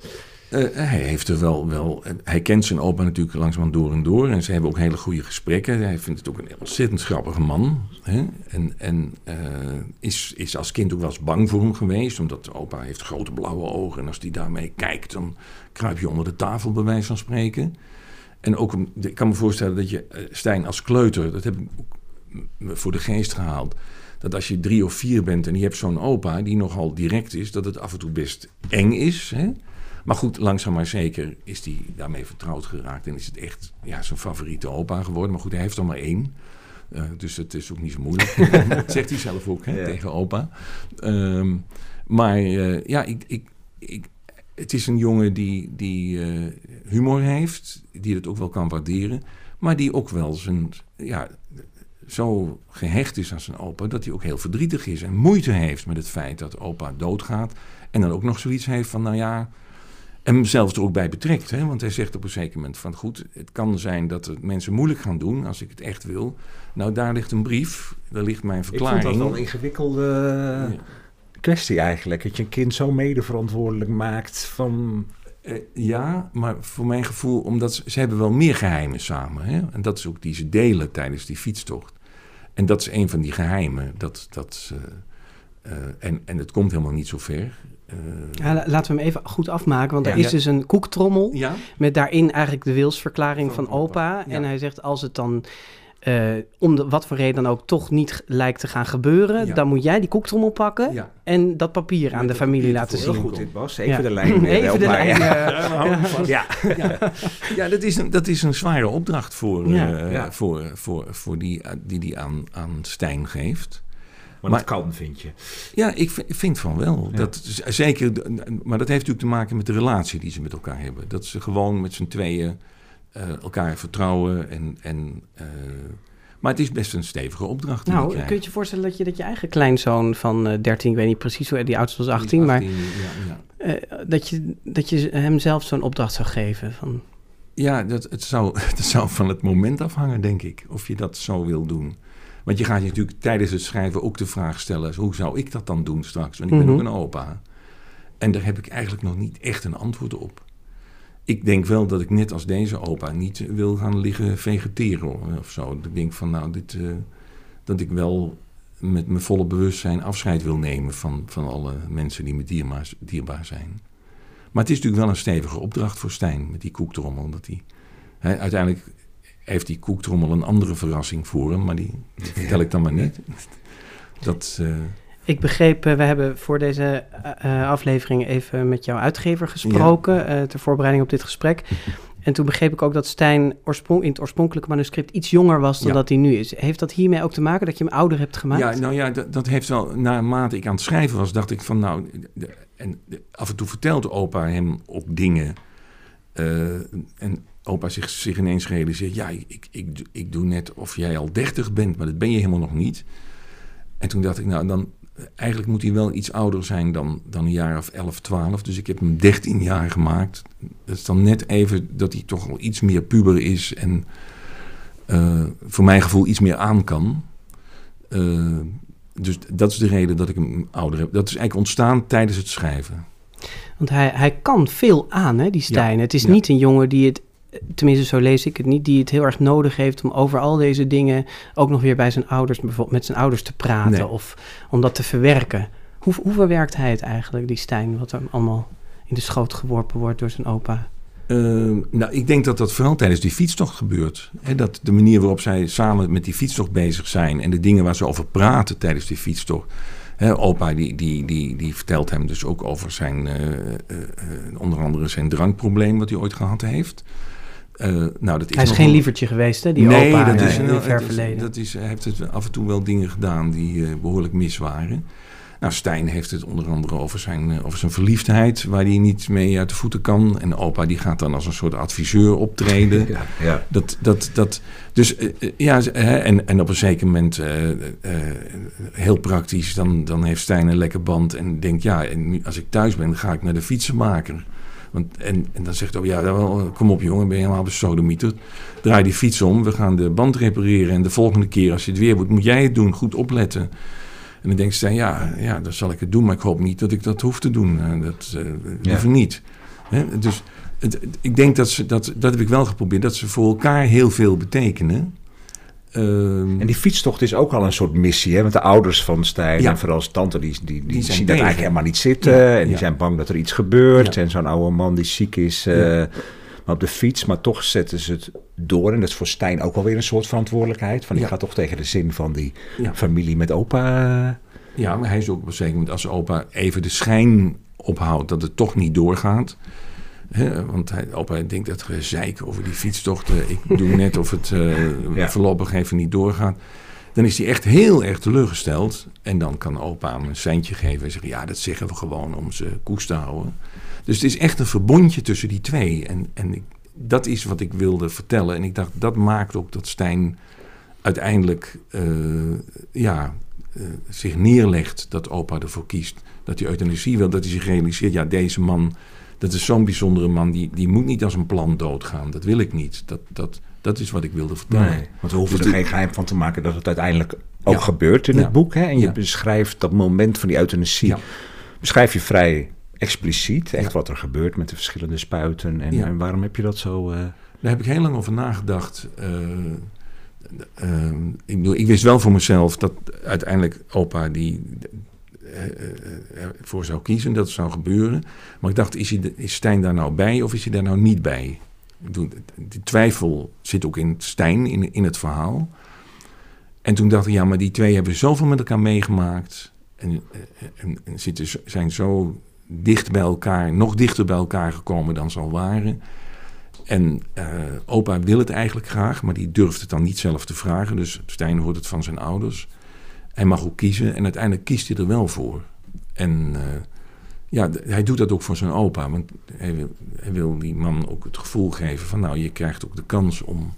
Uh, hij heeft er wel, wel. Hij kent zijn opa natuurlijk langzaam door en door. En ze hebben ook hele goede gesprekken. Hij vindt het ook een ontzettend grappige man. Hè? En, en uh, is, is als kind ook wel eens bang voor hem geweest. Omdat opa heeft grote blauwe ogen. En als hij daarmee kijkt, dan kruip je onder de tafel, bij wijze van spreken. En ook, ik kan me voorstellen dat je Stijn als kleuter, dat heb ik voor de geest gehaald. Dat als je drie of vier bent en je hebt zo'n opa die nogal direct is, dat het af en toe best eng is. Hè? Maar goed, langzaam maar zeker is hij daarmee vertrouwd geraakt. En is het echt ja, zijn favoriete opa geworden. Maar goed, hij heeft er maar één. Uh, dus het is ook niet zo moeilijk. dat zegt hij zelf ook hè, ja. tegen opa. Um, maar uh, ja, ik, ik, ik, het is een jongen die, die uh, humor heeft. Die het ook wel kan waarderen. Maar die ook wel zijn... Ja, zo gehecht is aan zijn opa dat hij ook heel verdrietig is en moeite heeft met het feit dat opa doodgaat. En dan ook nog zoiets heeft van, nou ja, En mezelf er ook bij betrekt. Hè? Want hij zegt op een zeker moment van goed, het kan zijn dat het mensen moeilijk gaan doen als ik het echt wil. Nou, daar ligt een brief, daar ligt mijn verklaring. Ik vond dat wel een ingewikkelde ja. kwestie eigenlijk. Dat je een kind zo medeverantwoordelijk maakt van... Uh, ja, maar voor mijn gevoel, omdat ze, ze, hebben wel meer geheimen samen. Hè? En dat is ook die ze delen tijdens die fietstocht. En dat is een van die geheimen. Dat, dat, uh, uh, en, en het komt helemaal niet zo ver. Ja, laten we hem even goed afmaken, want er is dus een koektrommel met daarin eigenlijk de wilsverklaring van, van opa. opa. En hij zegt als het dan uh, om de, wat voor reden dan ook toch niet lijkt te gaan gebeuren, ja. dan moet jij die koektrommel pakken ja. en dat papier aan de familie laten zien. Heel goed dit, Bas. Even de lijn. Even de lijn. ja, ja. dat, is een, dat is een zware opdracht voor, uh, voor, voor, voor die die, die aan, aan Stijn geeft. Maar, maar dat kan, vind je? Ja, ik vind van wel. Dat, zeker, maar dat heeft natuurlijk te maken met de relatie die ze met elkaar hebben. Dat ze gewoon met z'n tweeën uh, elkaar vertrouwen. En, en, uh, maar het is best een stevige opdracht. Nou, kun je je voorstellen dat je, dat je eigen kleinzoon van uh, 13, ik weet niet precies hoe die oudste was 18, 18 maar ja, ja. dat, je, dat je hem zelf zo'n opdracht zou geven? Van... Ja, dat, het, zou, het zou van het moment afhangen, denk ik, of je dat zo wil doen. Want je gaat je natuurlijk tijdens het schrijven ook de vraag stellen: hoe zou ik dat dan doen straks? Want ik ben mm -hmm. ook een opa. En daar heb ik eigenlijk nog niet echt een antwoord op. Ik denk wel dat ik net als deze opa niet wil gaan liggen vegeteren of zo. Ik denk van nou, dit, uh, dat ik wel met mijn volle bewustzijn afscheid wil nemen van, van alle mensen die me dierbaar, dierbaar zijn. Maar het is natuurlijk wel een stevige opdracht voor Stijn met die koektrommel. Dat hij, hij, uiteindelijk heeft die koektrommel een andere verrassing voor hem, maar die, die vertel ik dan maar niet. Dat, uh, ik begreep, uh, we hebben voor deze uh, aflevering even met jouw uitgever gesproken, ja. ter voorbereiding op dit gesprek. En toen begreep ik ook dat Stijn oorsprong, in het oorspronkelijke manuscript iets jonger was dan ja. dat hij nu is. Heeft dat hiermee ook te maken dat je hem ouder hebt gemaakt? Ja, nou ja, dat, dat heeft wel, naarmate ik aan het schrijven was, dacht ik van nou, de, en de, af en toe vertelde opa hem ook dingen. en opa zich, zich ineens realiseert: ja, ik, ik, ik doe net of jij al dertig bent, maar dat ben je helemaal nog niet. En toen dacht ik, nou, dan eigenlijk moet hij wel iets ouder zijn dan, dan een jaar of 11, 12. Dus ik heb hem 13 jaar gemaakt. Dat is dan net even dat hij toch al iets meer puber is en uh, voor mijn gevoel iets meer aan kan. Uh, dus dat is de reden dat ik hem ouder heb. Dat is eigenlijk ontstaan tijdens het schrijven. Want hij, hij kan veel aan, hè, die Stijn. Ja, het is ja. niet een jongen die het tenminste zo lees ik het niet, die het heel erg nodig heeft om over al deze dingen ook nog weer bij zijn ouders, bijvoorbeeld met zijn ouders te praten nee. of om dat te verwerken. Hoe, hoe verwerkt hij het eigenlijk, die Stijn, wat er allemaal in de schoot geworpen wordt door zijn opa? Uh, nou, ik denk dat dat vooral tijdens die fietstocht gebeurt. He, dat de manier waarop zij samen met die fietstocht bezig zijn en de dingen waar ze over praten tijdens die fietstocht. He, opa die, die, die, die vertelt hem dus ook over zijn, uh, uh, onder andere zijn drankprobleem wat hij ooit gehad heeft. Uh, nou, dat is hij is geen een... lievertje geweest, hè, die nee, opa dat is in het ver verleden. Dat is, hij heeft af en toe wel dingen gedaan die uh, behoorlijk mis waren. Nou, Stijn heeft het onder andere over zijn, uh, over zijn verliefdheid, waar hij niet mee uit de voeten kan. En opa die gaat dan als een soort adviseur optreden. ja, ja. Dat, dat, dat, dus ja, en, en op een zeker moment, heel praktisch, dan, dan heeft Stijn een lekker band en denkt, ja, en nu, als ik thuis ben, ga ik naar de fietsenmaker. Want, en, en dan zegt hij, oh ja, kom op jongen, ben je helemaal besodemieter. Draai die fiets om, we gaan de band repareren. En de volgende keer als je het weer moet, moet jij het doen, goed opletten. En dan denkt ze, ja, ja, dan zal ik het doen, maar ik hoop niet dat ik dat hoef te doen. Uh, dat uh, liever ja. niet. Dus het, ik denk dat ze, dat, dat heb ik wel geprobeerd, dat ze voor elkaar heel veel betekenen. Um, en die fietstocht is ook al een soort missie, hè? Want de ouders van Stijn ja. en vooral zijn tante, die, die, die, die zien dat eigenlijk helemaal niet zitten. Ja, en die ja. zijn bang dat er iets gebeurt. En zo'n oude man die ziek is uh, maar op de fiets. Maar toch zetten ze het door. En dat is voor Stijn ook alweer een soort verantwoordelijkheid. Van ik ga toch tegen de zin van die familie met opa. Ja, maar hij is ook op een zeker moment als opa even de schijn ophoudt dat het toch niet doorgaat. He, want hij, opa denkt dat gezeik over die fietstochten. Ik doe net of het uh, ja. voorlopig even niet doorgaat. Dan is hij echt heel erg teleurgesteld. En dan kan opa hem een seintje geven en zeggen: Ja, dat zeggen we gewoon om ze koest te houden. Dus het is echt een verbondje tussen die twee. En, en ik, dat is wat ik wilde vertellen. En ik dacht, dat maakt ook dat Stijn uiteindelijk uh, ja, uh, zich neerlegt dat opa ervoor kiest. Dat hij euthanasie wil, dat hij zich realiseert: ja, deze man dat is zo'n bijzondere man. Die, die moet niet als een plan doodgaan. Dat wil ik niet. Dat, dat, dat is wat ik wilde vertellen. Nee, want we hoeven Dus er geen geheim van te maken dat het uiteindelijk ook Ja. gebeurt in Ja. het boek. Hè? En je Ja. beschrijft dat moment van die euthanasie. Beschrijf je vrij expliciet, echt wat er gebeurt met de verschillende spuiten. En, en waarom heb je dat zo... eh, Daar heb ik heel lang over nagedacht. Eh, eh, ik, bedoel, ik wist wel voor mezelf dat uiteindelijk opa die eh, eh, ervoor zou kiezen, dat zou gebeuren. Maar ik dacht, is, hij, is Stijn daar nou bij of is hij daar nou niet bij? Die twijfel zit ook in Stijn, in, in het verhaal. En toen dacht ik, ja, maar die twee hebben zoveel met elkaar meegemaakt. En, eh, en, en zitten, zijn zo dicht bij elkaar, nog dichter bij elkaar gekomen dan ze al waren. En eh, opa wil het eigenlijk graag, maar die durft het dan niet zelf te vragen. Dus Stijn hoort het van zijn ouders. Hij mag ook kiezen en uiteindelijk kiest hij er wel voor. En eh, ja, hij doet dat ook voor zijn opa. Want hij wil, hij wil die man ook het gevoel geven van... nou, je krijgt ook de kans om,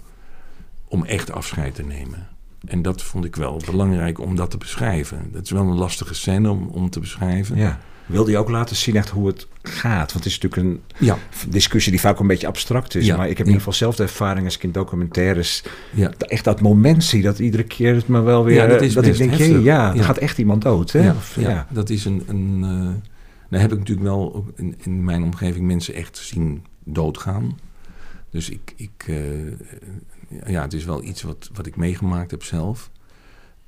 om echt afscheid te nemen. En dat vond ik wel belangrijk om dat te beschrijven. Dat is wel een lastige scène om, om te beschrijven. ja. Wilde je ook laten zien echt hoe het gaat? Want het is natuurlijk een Ja, discussie die vaak een beetje abstract is. Ja. Maar ik heb in ieder geval zelf de ervaring als ik in documentaires... ja. echt dat moment zie, dat iedere keer het me wel weer... Ja, dat is ik denk, ja, er gaat echt iemand dood. Hè? Ja, Of- ja, dat is een. een eh, daar heb ik natuurlijk wel in, in mijn omgeving mensen echt zien doodgaan. Dus ik. ik eh, ja, het is wel iets wat, wat ik meegemaakt heb zelf.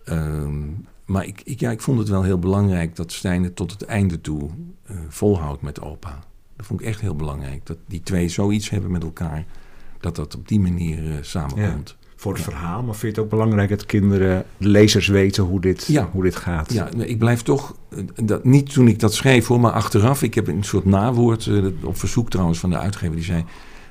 Ehm, maar ik, ik, ja, ik vond het wel heel belangrijk dat Stijn het tot het einde toe eh, volhoudt met opa. Dat vond ik echt heel belangrijk. Dat die twee zoiets hebben met elkaar. Dat dat op die manier eh, samenkomt. Voor het verhaal, maar vind je het ook belangrijk dat kinderen, de lezers weten hoe dit, Ja. hoe dit gaat? Ja, nee, ik blijf toch, eh, dat, niet toen ik dat schreef hoor, maar achteraf. Ik heb een soort nawoord, op verzoek trouwens van de uitgever, die zei...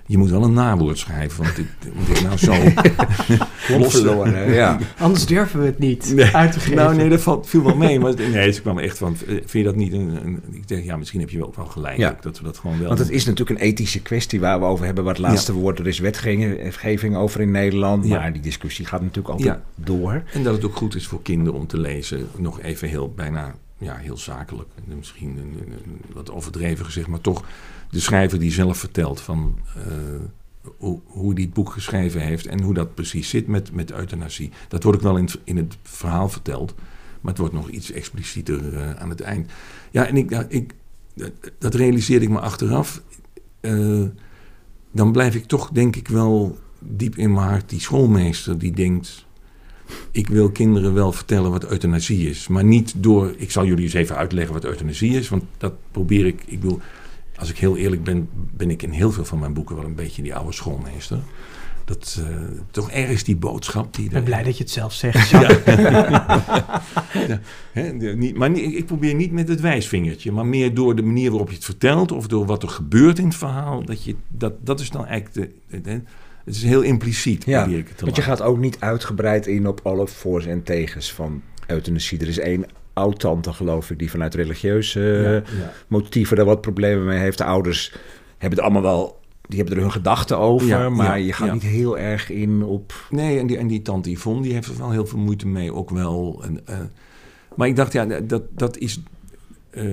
Je moet wel een nawoord schrijven, want ik, moet ik nou zo hè? ja. Anders durven we het niet Nee. uit te geven. Nou, nee, dat valt, viel wel mee. Maar nee, ze kwam echt van, eh, vind je dat niet een... een- ik denk, ja, misschien heb je ook wel gelijk. Ja. ook, dat we dat gewoon wel... Want het is natuurlijk een ethische kwestie waar we over hebben. Wat het laatste woord, er is wetgeving over in Nederland. Ja. Maar die discussie gaat natuurlijk altijd Ja. door. En dat het ook goed is voor kinderen om te lezen. Nog even heel, bijna, ja, heel zakelijk. En Misschien een, een- een- wat overdreven gezegd, maar toch de schrijver die zelf vertelt van eh, hoe, hoe hij het boek geschreven heeft en hoe dat precies zit met, met euthanasie. Dat wordt ook wel in, in het verhaal verteld, maar het wordt nog iets explicieter eh, aan het eind. Ja, en ik, ik, dat, realiseerde ik me achteraf. Eh, dan blijf ik toch, denk ik wel, diep in mijn hart die schoolmeester die denkt ik wil kinderen wel vertellen wat euthanasie is. Maar niet door. Ik zal jullie eens even uitleggen wat euthanasie is. Want dat probeer ik. Ik bedoel, als ik heel eerlijk ben, ben ik in heel veel van mijn boeken wel een beetje die oude schoolmeester. Dat eh, toch ergens die boodschap die. Ik ben er- blij dat je het zelf zegt. Ja, hè, de- niet, maar niet- ik probeer niet met het wijsvingertje, maar meer door de manier waarop je het vertelt of door wat er gebeurt in het verhaal. Dat, je, dat, dat is dan eigenlijk de. de- het is heel impliciet. Ja, probeer ik het te want je gaat ook niet uitgebreid in op alle voor's en tegens van euthanasie. Er is één oud-tante, geloof ik, die vanuit religieuze Ja, ja. motieven daar wat problemen mee heeft. De ouders hebben het allemaal wel... Die hebben er hun gedachten over, Ja, maar ja, je gaat ja. niet heel erg in op... Nee, en die, en die tante Yvonne, die heeft er wel heel veel moeite mee, ook wel. En, eh, maar ik dacht, ja, dat, dat is... eh,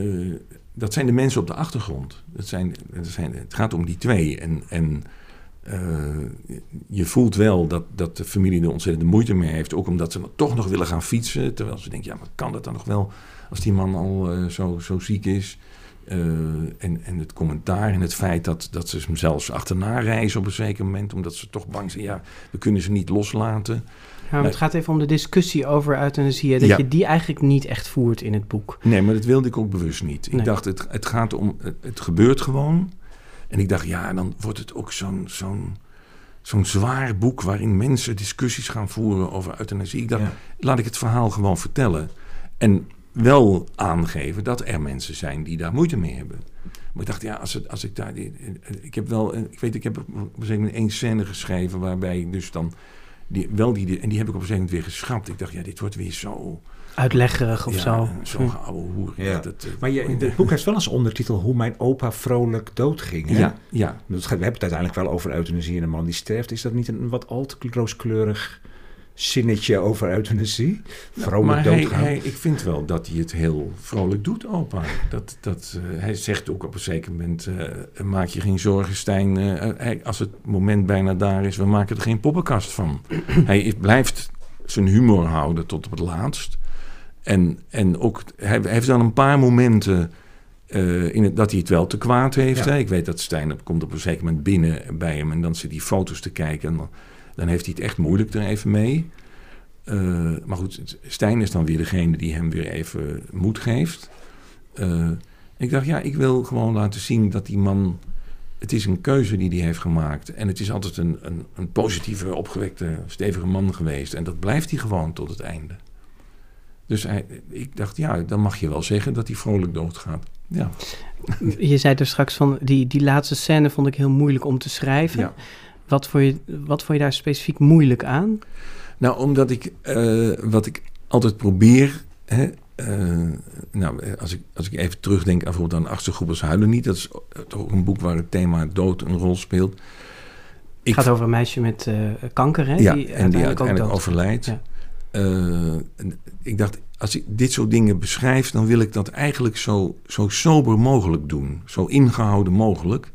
dat zijn de mensen op de achtergrond. Dat zijn, dat zijn, het gaat om die twee. En, en eh, je voelt wel dat, dat de familie er ontzettend moeite mee heeft. Ook omdat ze dan toch nog willen gaan fietsen. Terwijl ze denken, ja, maar kan dat dan nog wel als die man al eh, zo, zo ziek is? Eh, en, en het commentaar en het feit dat, dat ze hem zelfs achterna reizen op een zeker moment. Omdat ze toch bang zijn, ja, we kunnen ze niet loslaten. Ja, maar het gaat even om de discussie over euthanasie. Dat Ja. je die eigenlijk niet echt voert in het boek. Nee, maar dat wilde ik ook bewust niet. Ik dacht, het, het gaat om, het, het gebeurt gewoon. En ik dacht, ja, dan wordt het ook zo'n zo'n zo'n zwaar boek waarin mensen discussies gaan voeren over euthanasie. Ik dacht, Ja. laat ik het verhaal gewoon vertellen. En wel aangeven dat er mensen zijn die daar moeite mee hebben. Maar ik dacht, ja, als, het, als ik daar... Ik heb wel, ik weet, ik heb op een gegeven moment één scène geschreven waarbij dus dan... Die, wel die, en die heb ik op een gegeven moment weer geschrapt. Ik dacht, ja, dit wordt weer zo... Uitleggerig of ja, zo. Zo'n Hm. oude hoer. Ja. Dat, eh, Maar je, het boek heeft wel als ondertitel Hoe mijn opa vrolijk doodging. Hè? Ja, ja. Dat gaat- We hebben het uiteindelijk wel over euthanasie en een man die sterft. Is dat niet een wat al te rooskleurig zinnetje over euthanasie. Nou, Vrolijk maar hij, doodgaan. hij, ik vind wel dat hij het heel vrolijk doet, opa. Dat, dat, eh, hij zegt ook op een zeker moment, eh, maak je geen zorgen Stijn. eh, hij- als het moment bijna daar is, we maken er geen poppenkast van. hij blijft zijn humor houden tot op het laatst. En, en ook, hij, hij heeft dan een paar momenten eh, in het, dat hij het wel te kwaad heeft. Ja. Hè? Ik weet dat Stijn op- komt op een zeker moment binnen bij hem... en dan zit hij foto's te kijken en dan, dan heeft hij het echt moeilijk er even mee... Eh, maar goed, Stijn is dan weer degene die hem weer even moed geeft. Eh, ik dacht, ja, ik wil gewoon laten zien dat die man... Het is een keuze die hij heeft gemaakt. En het is altijd een, een, een positieve, opgewekte, stevige man geweest. En dat blijft hij gewoon tot het einde. Dus hij, ik dacht, ja, dan mag je wel zeggen dat hij vrolijk doodgaat. Ja, Je zei er straks van, die, die laatste scène vond ik heel moeilijk om te schrijven. ja. Wat, vond je, wat vond je daar specifiek moeilijk aan? Nou, omdat ik, eh, wat ik altijd probeer. Hè, eh, nou, als ik, als ik even terugdenk aan bijvoorbeeld aan Achtste Groepers Huilen niet. Dat is ook een boek waar het thema dood een rol speelt. Het gaat over een meisje met eh, kanker, hè? ja, die en die uiteindelijk overlijdt. Ja. Eh, ik dacht, als ik dit soort dingen beschrijf, dan wil ik dat eigenlijk zo, zo sober mogelijk doen. Zo ingehouden mogelijk.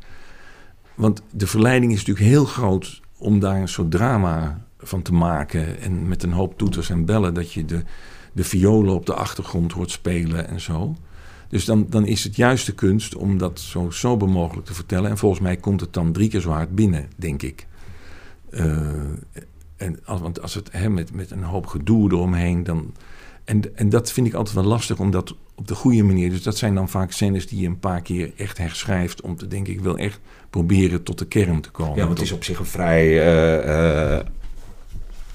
Want de verleiding is natuurlijk heel groot om daar een soort drama van te maken. En met een hoop toeters en bellen dat je de, de violen op de achtergrond hoort spelen en zo. Dus dan, dan is het juist de kunst om dat zo sober mogelijk te vertellen. En volgens mij komt het dan drie keer zo hard binnen, denk ik. Eh, en als, want als het hè, met, met een hoop gedoe eromheen, dan. En, en dat vind ik altijd wel lastig, om dat op de goede manier. Dus dat zijn dan vaak scènes die je een paar keer echt herschrijft. Om te denken, ik wil echt proberen tot de kern te komen. Ja, want het is op zich een vrij eh, eh,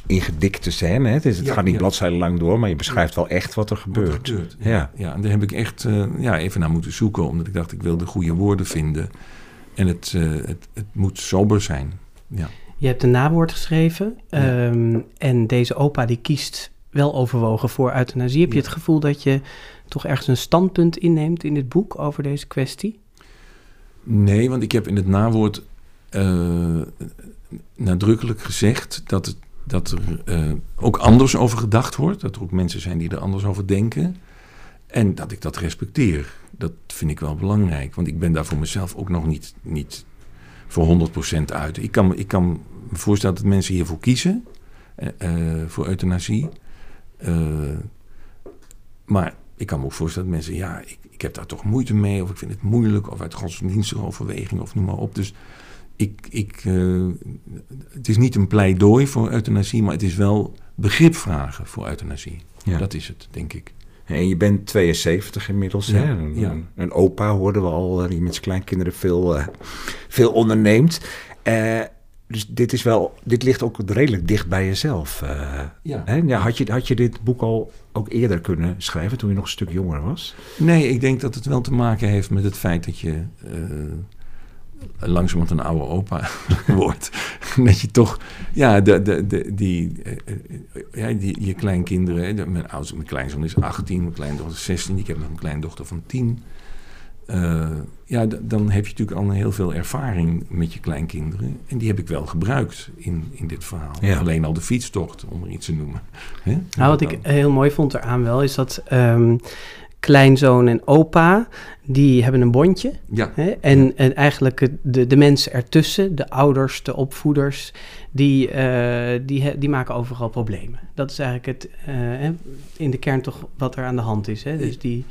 ingedikte scène. Hè? Het, is, het Ja, gaat niet ja. bladzijden lang door, maar je beschrijft wel echt wat er wat gebeurt. er gebeurt. Ja. ja, en daar heb ik echt eh, ja, even naar moeten zoeken. Omdat ik dacht, ik wil de goede woorden vinden. En het, het, het moet sober zijn. Ja. Je hebt een nawoord geschreven. Ja. ehm, en deze opa die kiest wel overwogen voor euthanasie. Heb je het gevoel dat je toch ergens een standpunt inneemt in dit boek over deze kwestie? Nee, want ik heb in het nawoord eh, nadrukkelijk gezegd dat, het, dat er eh, ook anders over gedacht wordt. Dat er ook mensen zijn die er anders over denken. En dat ik dat respecteer. Dat vind ik wel belangrijk. Want ik ben daar voor mezelf ook nog niet, niet voor 100% uit. Ik kan, ik kan me voorstellen dat mensen hiervoor kiezen. eh, eh, voor euthanasie. Eh, maar ik kan me ook voorstellen dat mensen, ja, ik, ik heb daar toch moeite mee, of ik vind het moeilijk, of uit godsdienstige overweging, of noem maar op. Dus ik, ik, het is niet een pleidooi voor euthanasie, maar het is wel begrip vragen voor euthanasie. Ja. Dat is het, denk ik. En je bent 72 inmiddels. Ja, hè? Een, ja. een- een opa hoorden we al, die met zijn kleinkinderen veel, veel onderneemt. Eh, dus dit, is wel, dit ligt ook redelijk dicht bij jezelf. eh, Ja. hè? Ja, had, je, had je dit boek al ook eerder kunnen schrijven toen je nog een stuk jonger was? Nee, ik denk dat het wel te maken heeft met het feit dat je eh langzamerhand een oude opa wordt. dat je toch, ja, de, de, de, die, eh, ja, die, je kleinkinderen, mijn, oudste, mijn kleinzoon is 18, mijn kleindochter is 16, ik heb nog een kleindochter van 10. Eh, ja, dan heb je natuurlijk al heel veel ervaring met je kleinkinderen. En die heb ik wel gebruikt in, in dit verhaal. Ja. Alleen al de fietstocht, om er iets te noemen. Hè? Nou, wat ik heel mooi vond eraan wel, is dat ehm, kleinzoon en opa, die hebben een bondje. Ja, Hè? En, en eigenlijk de, de mensen ertussen, de ouders, de opvoeders, die, eh, die, die maken overal problemen. Dat is eigenlijk het, eh, hè, in de kern toch wat er aan de hand is. Hè? Dus die,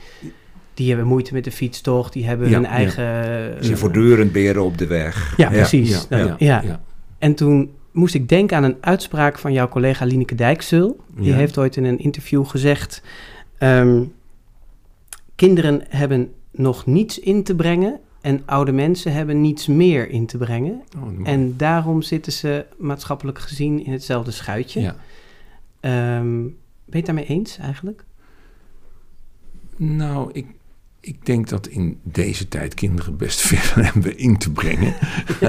die hebben moeite met de fietstocht, die hebben Ja, hun ja. eigen... Ze eh, zijn voortdurend beren op de weg. ja, precies. ja, Dat- ja, ja. ja. En toen moest ik denken aan een uitspraak van jouw collega Lineke Dijkzul. Die Ja. heeft ooit in een interview gezegd... ehm, kinderen hebben nog niets in te brengen... en oude mensen hebben niets meer in te brengen. Oh. En daarom zitten ze maatschappelijk gezien in hetzelfde schuitje. ja. Ehm, ben je het daarmee eens eigenlijk? Nou, ik, ik denk dat in deze tijd kinderen best veel hebben in te brengen.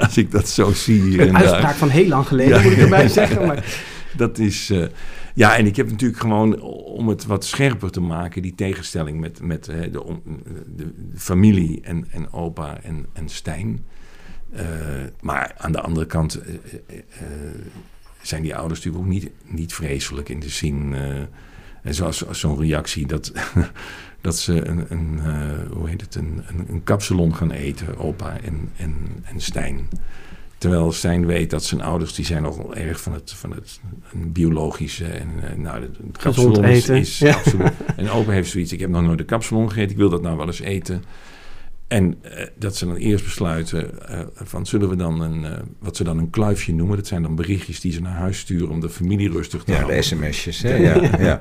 Als ik dat zo zie hier en Een daar. uitspraak van heel lang geleden, Ja. moet ik erbij zeggen. Maar, Dat is... eh, ja, en ik heb natuurlijk gewoon, om het wat scherper te maken... die tegenstelling met, met eh, de, de, de familie en, en opa en, en Stijn. Eh, maar aan de andere kant... zijn die ouders natuurlijk ook niet, niet vreselijk in de zin. eh, en zoals zo'n reactie dat, dat ze een, een, eh, hoe heet het, een, een, een kapsalon gaan eten, opa en, en, en Stijn. Terwijl Stijn weet dat zijn ouders, die zijn nogal erg van het, van het een biologische en eh, nou, het, kapsalon is, eten. is Ja. absoluut. En opa heeft zoiets, ik heb nog nooit een kapsalon gegeten, ik wil dat nou wel eens eten. En eh, dat ze dan eerst besluiten eh, van zullen we dan een, eh, wat ze dan een kluifje noemen. Dat zijn dan berichtjes die ze naar huis sturen om de familie rustig te Ja, houden. de sms'jes. Hè? Ja, ja.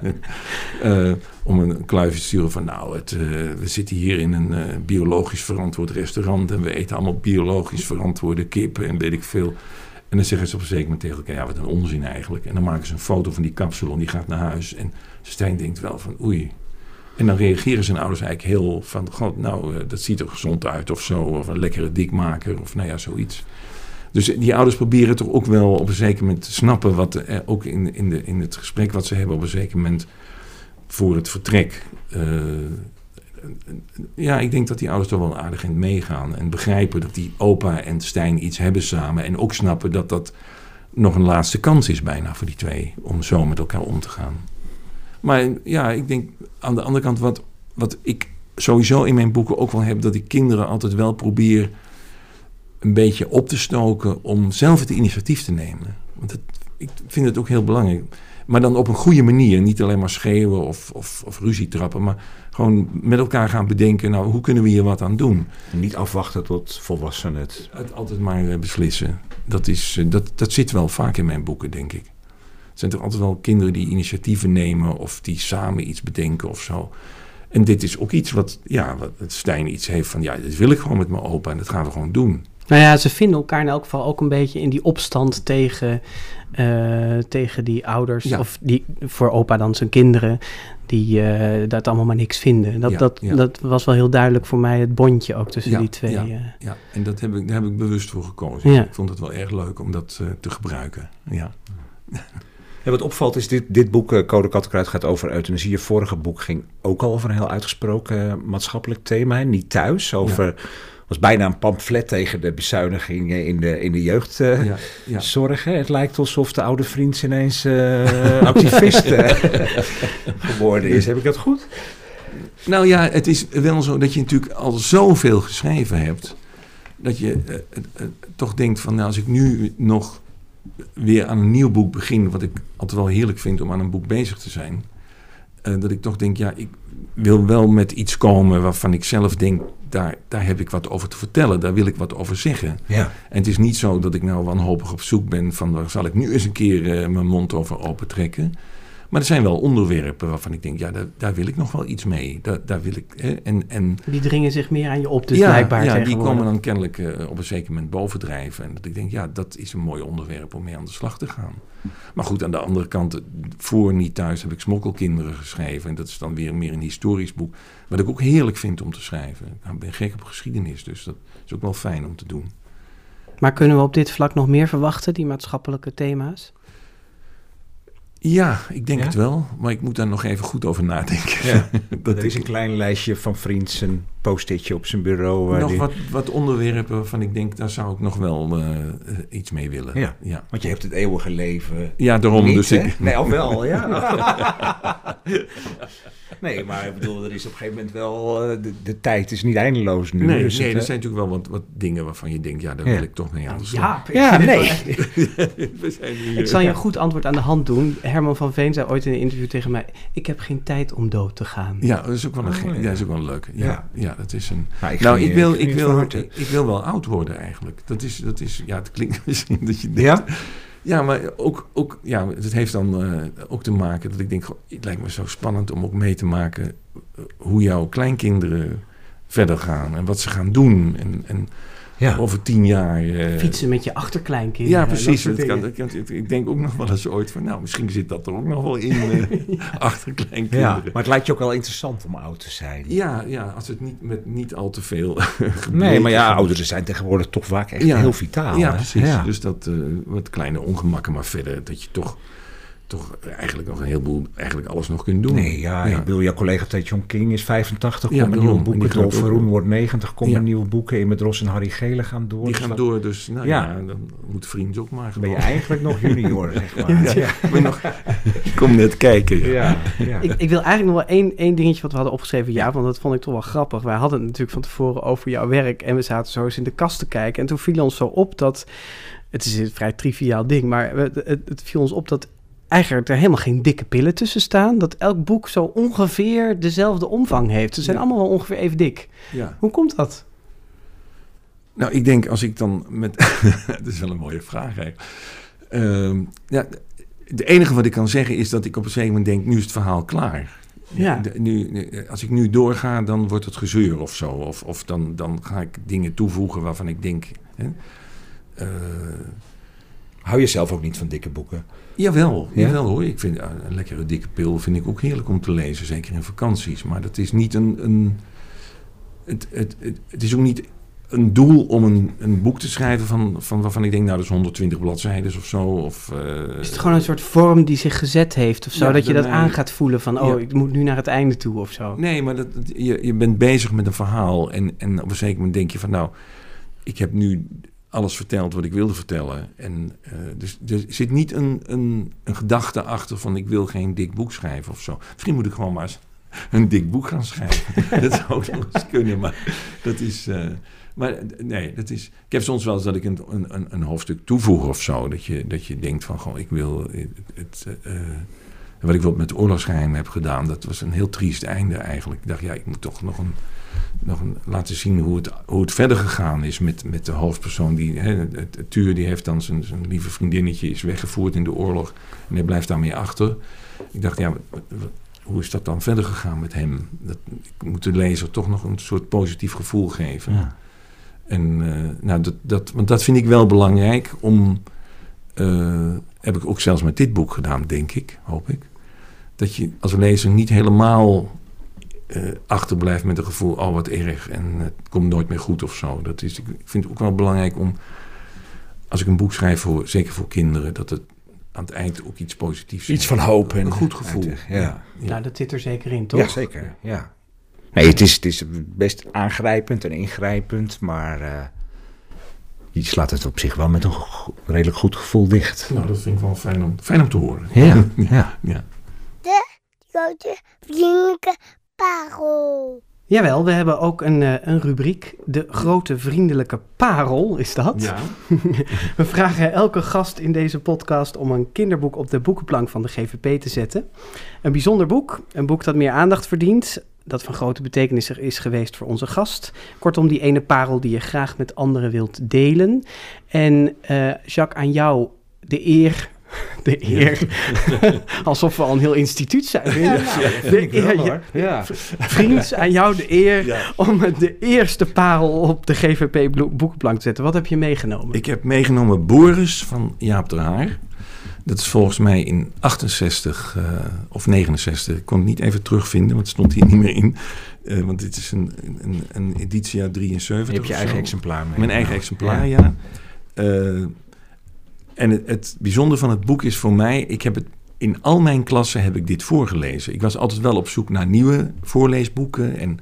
Om een kluifje te sturen van nou, het, we zitten hier in een biologisch verantwoord restaurant en we eten allemaal biologisch verantwoorde kippen en weet ik veel. En dan zeggen ze op een zeker moment tegen elkaar, ja wat een onzin eigenlijk. En dan maken ze een foto van die kapsalon, die gaat naar huis. En Stijn denkt wel van oei. En dan reageren zijn ouders eigenlijk heel van, god nou, eh, dat ziet er gezond uit of zo. Of een lekkere dikmaker of nou ja, zoiets. Dus die ouders proberen toch ook wel op een zeker moment te snappen wat er ook in, in, de, in het gesprek wat ze hebben op een zeker moment voor het vertrek. eh, ja, ik denk dat die ouders toch wel aardig in meegaan en begrijpen dat die opa en Stijn iets hebben samen. En ook snappen dat dat nog een laatste kans is bijna voor die twee om zo met elkaar om te gaan. Maar ja, ik denk aan de andere kant wat, wat ik sowieso in mijn boeken ook wel heb, dat ik kinderen altijd wel probeer een beetje op te stoken om zelf het initiatief te nemen. Want het, ik vind het ook heel belangrijk. Maar dan op een goede manier. Niet alleen maar schreeuwen of, of, of ruzie trappen. Maar gewoon met elkaar gaan bedenken. Nou, hoe kunnen we hier wat aan doen? Niet afwachten tot volwassenen het... Het altijd maar eh, beslissen. Dat, is, eh, dat, dat zit wel vaak in mijn boeken, denk ik. Het zijn toch altijd wel kinderen die initiatieven nemen. Of die samen iets bedenken of zo. En dit is ook iets wat, ja, wat Stijn iets heeft van... Ja, dit wil ik gewoon met mijn opa en dat gaan we gewoon doen. Nou ja, ze vinden elkaar in elk geval ook een beetje in die opstand tegen, eh, tegen die ouders. Ja. Of die, voor opa dan zijn kinderen, die eh, dat allemaal maar niks vinden. Dat, Ja, dat, ja. dat was wel heel duidelijk voor mij, het bondje ook tussen Ja, die twee. ja. eh. Ja, en dat heb ik, daar heb ik bewust voor gekozen. Ja. Ik vond het wel erg leuk om dat te gebruiken. Ja. Ja, wat opvalt is, dit, dit boek, eh, Code Kattenkruid, gaat over euthanasie. Je vorige boek ging ook al over een heel uitgesproken eh, maatschappelijk thema. hè, Niet thuis, over... was bijna een pamflet tegen de bezuinigingen in de, in de jeugdzorg. ja? Het lijkt alsof de oude vriend ineens eh, activist geworden is. Heb ik dat goed? Nou ja, het is wel zo dat je natuurlijk al zoveel geschreven hebt. Dat je toch denkt van, nou, als ik nu nog weer aan een nieuw boek begin, wat ik altijd wel heerlijk vind om aan een boek bezig te zijn. eh, dat ik toch denk, ja, ik wil wel met iets komen waarvan ik zelf denk, daar, daar heb ik wat over te vertellen, daar wil ik wat over zeggen. Ja. En het is niet zo dat ik nou wanhopig op zoek ben van waar zal ik nu eens een keer eh, mijn mond over opentrekken. Maar er zijn wel onderwerpen waarvan ik denk, ja, daar, daar wil ik nog wel iets mee. Daar, daar wil ik. Hè, en, en Die dringen zich meer aan je op, dus ja, blijkbaar ja die komen dan kennelijk eh, op een zeker moment bovendrijven. En dat ik denk, ja, dat is een mooi onderwerp om mee aan de slag te gaan. Maar goed, aan de andere kant, eh, voor Niet Thuis heb ik Smokkelkinderen geschreven. En dat is dan weer meer een historisch boek. Wat ik ook heerlijk vind om te schrijven. Nou, ik ben gek op geschiedenis, dus dat is ook wel fijn om te doen. Maar kunnen we op dit vlak nog meer verwachten, die maatschappelijke thema's? Ja, ik denk Ja? het wel. Maar ik moet daar nog even goed over nadenken. Ja. dat Er is een klein lijstje van vriends, een post-itje op zijn bureau. waar nog die- wat, wat onderwerpen waarvan ik denk, daar zou ik nog wel eh, eh, iets mee willen. Ja. ja. Want je hebt het eeuwige leven. Ja, daarom. Niet, dus hè? ik, Nee, al wel, ja. nee, maar ik bedoel, er is op een gegeven moment wel... eh, De, de tijd is niet eindeloos nu. Nee, dus nee het, er zijn natuurlijk wel wat, wat dingen waarvan je denkt, ja, daar Ja. wil ik toch mee aan de slag. Ja, ik Ja, nee. We zijn Ik zal je een goed antwoord aan de hand doen. Herman van Veen zei ooit in een interview tegen mij: Ik heb geen tijd om dood te gaan. Ja, dat is ook wel een, Oh, ja. ja. dat is ook wel een leuke. Ja, Ja. Ja. dat is een. Nou, ik nou, wil, ik wil, ik, wil wel oud worden eigenlijk. Dat is, dat is, ja, het klinkt misschien dat je denkt, Ja? Ja, maar ook, ook ja, het heeft dan eh, ook te maken dat ik denk, goh, het lijkt me zo spannend om ook mee te maken eh, hoe jouw kleinkinderen verder gaan en wat ze gaan doen. En, en Ja. over tien jaar. eh, Fietsen met je achterkleinkinderen. Ja, precies. Dat kan, dat kan- ik denk ook nog wel eens ooit van, nou, misschien zit dat er ook nog wel in eh achter ja, maar het lijkt je ook wel interessant om oud te zijn. Ja, ja, als het niet met niet al te veel Nee, maar ja, ouderen zijn tegenwoordig toch vaak echt Ja. heel vitaal. Ja, hè? precies. Ja. Dus dat eh, wat kleine ongemakken, maar verder dat je toch, toch eigenlijk nog een heleboel, eigenlijk alles nog kunt doen. Nee, ja, ik bedoel, jouw collega John King is 85, Ja, komen nieuwe boeken. gaat Dolf Verroen wordt 90, komen Ja. nieuwe boeken. Imme Dros en Harry Gele gaan door. Die Dus gaan door, dus nou Ja. ja, dan moet vriend ook maar ben je eigenlijk nog junior, zeg maar. Ja, nog, ik kom net kijken. Ja. ja, ja. Ik, ik wil eigenlijk nog wel één, één dingetje wat we hadden opgeschreven. Ja, want dat vond ik toch wel grappig. Wij hadden het natuurlijk van tevoren over jouw werk. En we zaten zo eens in de kast te kijken. En toen viel ons zo op dat... Het is een vrij triviaal ding, maar het, het, het viel ons op dat eigenlijk er helemaal geen dikke pillen tussen staan. Dat elk boek zo ongeveer dezelfde omvang heeft. Ze zijn Ja. allemaal wel ongeveer even dik. Ja. Hoe komt dat? Nou, ik denk als ik dan met... dat is wel een mooie vraag eigenlijk. Ehm, ja, het enige wat ik kan zeggen is dat ik op een gegeven moment denk... nu is het verhaal klaar. Ja. De- nu, nu- als ik nu doorga, dan wordt het gezeur of zo. Of, of dan, dan ga ik dingen toevoegen waarvan ik denk... Hè, eh, Hou je zelf ook niet van dikke boeken? Jawel, Ja? jawel hoor. Ik vind uh, een lekkere dikke pil vind ik ook heerlijk om te lezen, zeker in vakanties. Maar dat is niet een. een het, het, het, het is ook niet een doel om een, een boek te schrijven van, van waarvan ik denk, nou dat is 120 bladzijden of zo. Of, eh, Is het gewoon een soort vorm die zich gezet heeft of zo? Ja, dat je dat aan gaat voelen van... oh, Ja. ik moet nu naar het einde toe of zo. Nee, maar dat, dat- je, je bent bezig met een verhaal en, en op een zeker moment denk je van nou, ik heb nu alles verteld wat ik wilde vertellen. En eh, dus er zit niet een, een, een gedachte achter van ik wil geen dik boek schrijven of zo. Misschien moet ik gewoon maar eens een dik boek gaan schrijven. dat zou ook nog eens kunnen, maar dat is... eh, maar eh, nee, dat is. Ik heb soms wel eens dat ik een, een, een hoofdstuk toevoeg of zo. Dat je, dat je denkt van, goh, ik wil het. wat ik wel met oorlogsgeheim heb gedaan, dat was een heel triest einde eigenlijk. Ik dacht, ja, ik moet toch nog een, nog een, laten zien hoe het, hoe het verder gegaan is met, met de hoofdpersoon. Die, hè, Tuur die heeft dan zijn, zijn lieve vriendinnetje is weggevoerd in de oorlog. En hij blijft daarmee achter. Ik dacht, ja, hoe is dat dan verder gegaan met hem? Dat, ik moet de lezer toch nog een soort positief gevoel geven. Ja. En eh, nou, dat, dat, want dat vind ik wel belangrijk om. eh, heb ik ook zelfs met dit boek gedaan, denk ik, hoop ik. Dat je als lezer niet helemaal eh, achterblijft met een gevoel, oh wat erg en het komt nooit meer goed of zo. Dat is, ik vind het ook wel belangrijk om, als ik een boek schrijf, voor, zeker voor kinderen, dat het aan het eind ook iets positiefs Iets van hoop en Een goed gevoel. Ja. Ja. Nou, dat zit er zeker in, toch? Ja, zeker. Ja. Nee, het is, het is best aangrijpend en ingrijpend, maar eh, je slaat het op zich wel met een go- redelijk goed gevoel dicht. Nou, dat vind ik wel fijn om, fijn om te horen. Ja, ja. ja. grote vriendelijke parel. Jawel, we hebben ook een, eh, een rubriek. De grote vriendelijke parel is dat. ja. We vragen elke gast in deze podcast om een kinderboek op de boekenplank van de GVP te zetten. Een bijzonder boek, een boek dat meer aandacht verdient, dat van grote betekenis is geweest voor onze gast. Kortom, die ene parel die je graag met anderen wilt delen. En eh, Jacques, aan jou de eer. De eer. Alsof we al een heel instituut zijn. de eer, ja, Ja. vriend, aan jou de eer Ja. om de eerste parel op de GVP boekenplank te zetten. Wat heb je meegenomen? Ik heb meegenomen Boris van Jaap de Haar. Dat is volgens mij in 68 eh, of 69. Ik kon het niet even terugvinden, want het stond hier niet meer in. Eh, want dit is een, een, een editie uit 73. Je hebt je eigen exemplaar mee. Mijn eigen exemplaar, ja. Eh, en het, het bijzondere van het boek is voor mij... Ik heb het, in al mijn klassen heb ik dit voorgelezen. Ik was altijd wel op zoek naar nieuwe voorleesboeken... en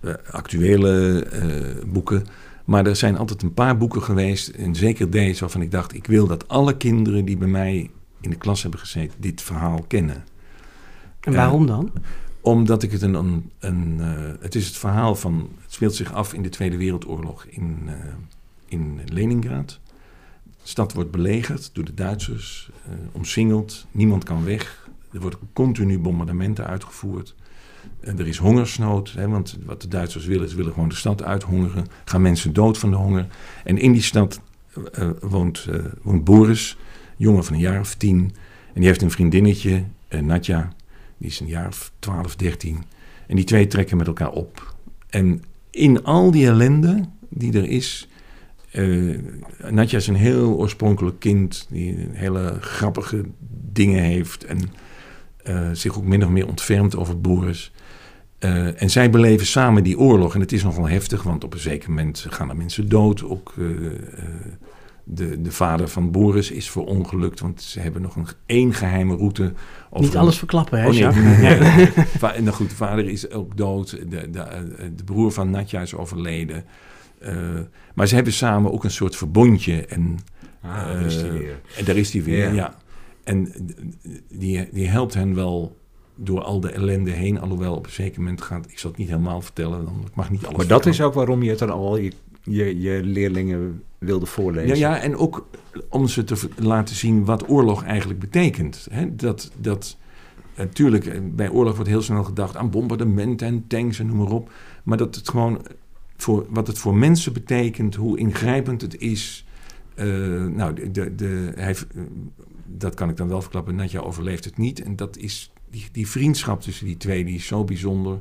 eh, actuele eh, boeken... Maar er zijn altijd een paar boeken geweest, en zeker deze, waarvan ik dacht: ik wil dat alle kinderen die bij mij in de klas hebben gezeten, dit verhaal kennen. En waarom dan? Omdat ik het een. een, een eh, het is het verhaal van. Het speelt zich af in de Tweede Wereldoorlog in, eh, in Leningrad. De stad wordt belegerd door de Duitsers, eh, omsingeld, niemand kan weg. Er worden continu bombardementen uitgevoerd. En er is hongersnood, hè, want wat de Duitsers willen, ze willen gewoon de stad uithongeren. Gaan mensen dood van de honger. En in die stad eh, woont, eh, woont Boris, jongen van een jaar of tien. En die heeft een vriendinnetje, eh, Nadja, die is een jaar of 12, 13. En die twee trekken met elkaar op. En in al die ellende die er is. Eh Nadja is een heel oorspronkelijk kind. Die hele grappige dingen heeft. En eh, zich ook min of meer ontfermt over Boris. Eh, en zij beleven samen die oorlog. En het is nogal heftig, want op een zeker moment gaan er mensen dood. Ook de, de vader van Boris is verongelukt, want ze hebben nog een één geheime route. over- Niet alles verklappen, hè, Oh nee, nee, nee, nou goed, de vader is ook dood. De, de, de broer van Natja is overleden. Eh, maar ze hebben samen ook een soort verbondje. En, Ah, daar is die eh, weer. en daar is hij weer, Ja. ja. En die, die helpt hen wel door al de ellende heen. Alhoewel op een zeker moment gaat... Ik zal het niet helemaal vertellen, dan ik mag niet alles Maar dat is ook waarom je het dan al je, je, je leerlingen wilde voorlezen. Ja, ja, en ook om ze te laten zien wat oorlog eigenlijk betekent. Dat, dat, natuurlijk, eh, bij oorlog wordt heel snel gedacht aan bombardementen en tanks en noem maar op. Maar dat het gewoon, wat het voor mensen betekent, hoe ingrijpend het is. eh, nou, de, de, hij, eh, dat kan ik dan wel verklappen. Natja overleeft het niet. En dat is, die, die vriendschap tussen die twee, die is zo bijzonder.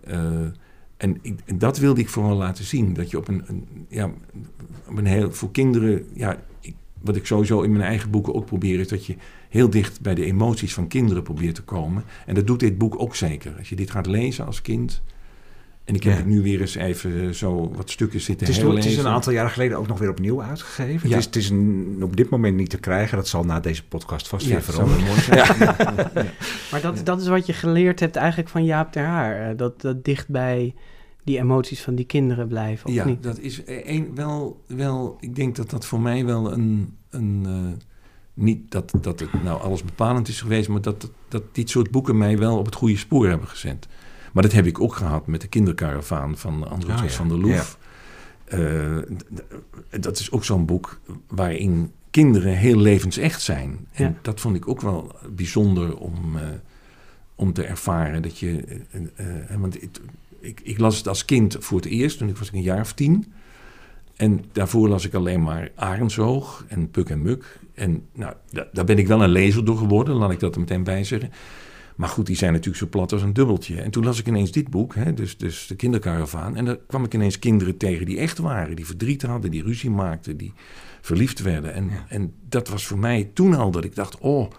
Eh, en, ik- en dat wilde ik vooral laten zien. Dat je op een, ja, op een heel, voor kinderen, ja, wat ik sowieso in mijn eigen boeken ook probeer, is dat je heel dicht bij de emoties van kinderen probeert te komen. En dat doet dit boek ook zeker. Als je dit gaat lezen als kind. En ik heb Ja. het nu weer eens even zo wat stukken zitten Het is, het is een aantal jaren geleden ook nog weer opnieuw uitgegeven. Ja. Het is, het is een- op dit moment niet te krijgen. Dat zal na deze podcast vast Ja, weer veranderen. Maar dat, dat is wat je geleerd hebt eigenlijk van Jaap ter Haar. eh, Dat, dat dicht bij die emoties van die kinderen blijven, of ja, niet? dat is een, wel, wel. Ik denk dat dat voor mij wel een. een eh, niet dat, dat het nou alles bepalend is geweest, maar dat, dat, dat dit soort boeken mij wel op het goede spoor hebben gezet. Maar dat heb ik ook gehad met de kinderkaravaan van André ja. van der Loef. Eh, d- d- dat is ook zo'n boek waarin kinderen heel levensecht zijn. En Ja. dat vond ik ook wel bijzonder om, eh, om te ervaren. Dat je, eh, eh, want het- ik, ik las het als kind voor het eerst, toen ik was een jaar of tien. En daarvoor las ik alleen maar Arendsoog en Puk en Muk. En nou, da- daar ben ik wel een lezer door geworden, laat ik dat er meteen bij zeggen. Maar goed, die zijn natuurlijk zo plat als een dubbeltje. En toen las ik ineens dit boek, hè, dus, dus de kinderkaravaan. En daar kwam ik ineens kinderen tegen die echt waren. Die verdriet hadden, die ruzie maakten, die verliefd werden. En, Ja. en dat was voor mij toen al dat ik dacht... oh,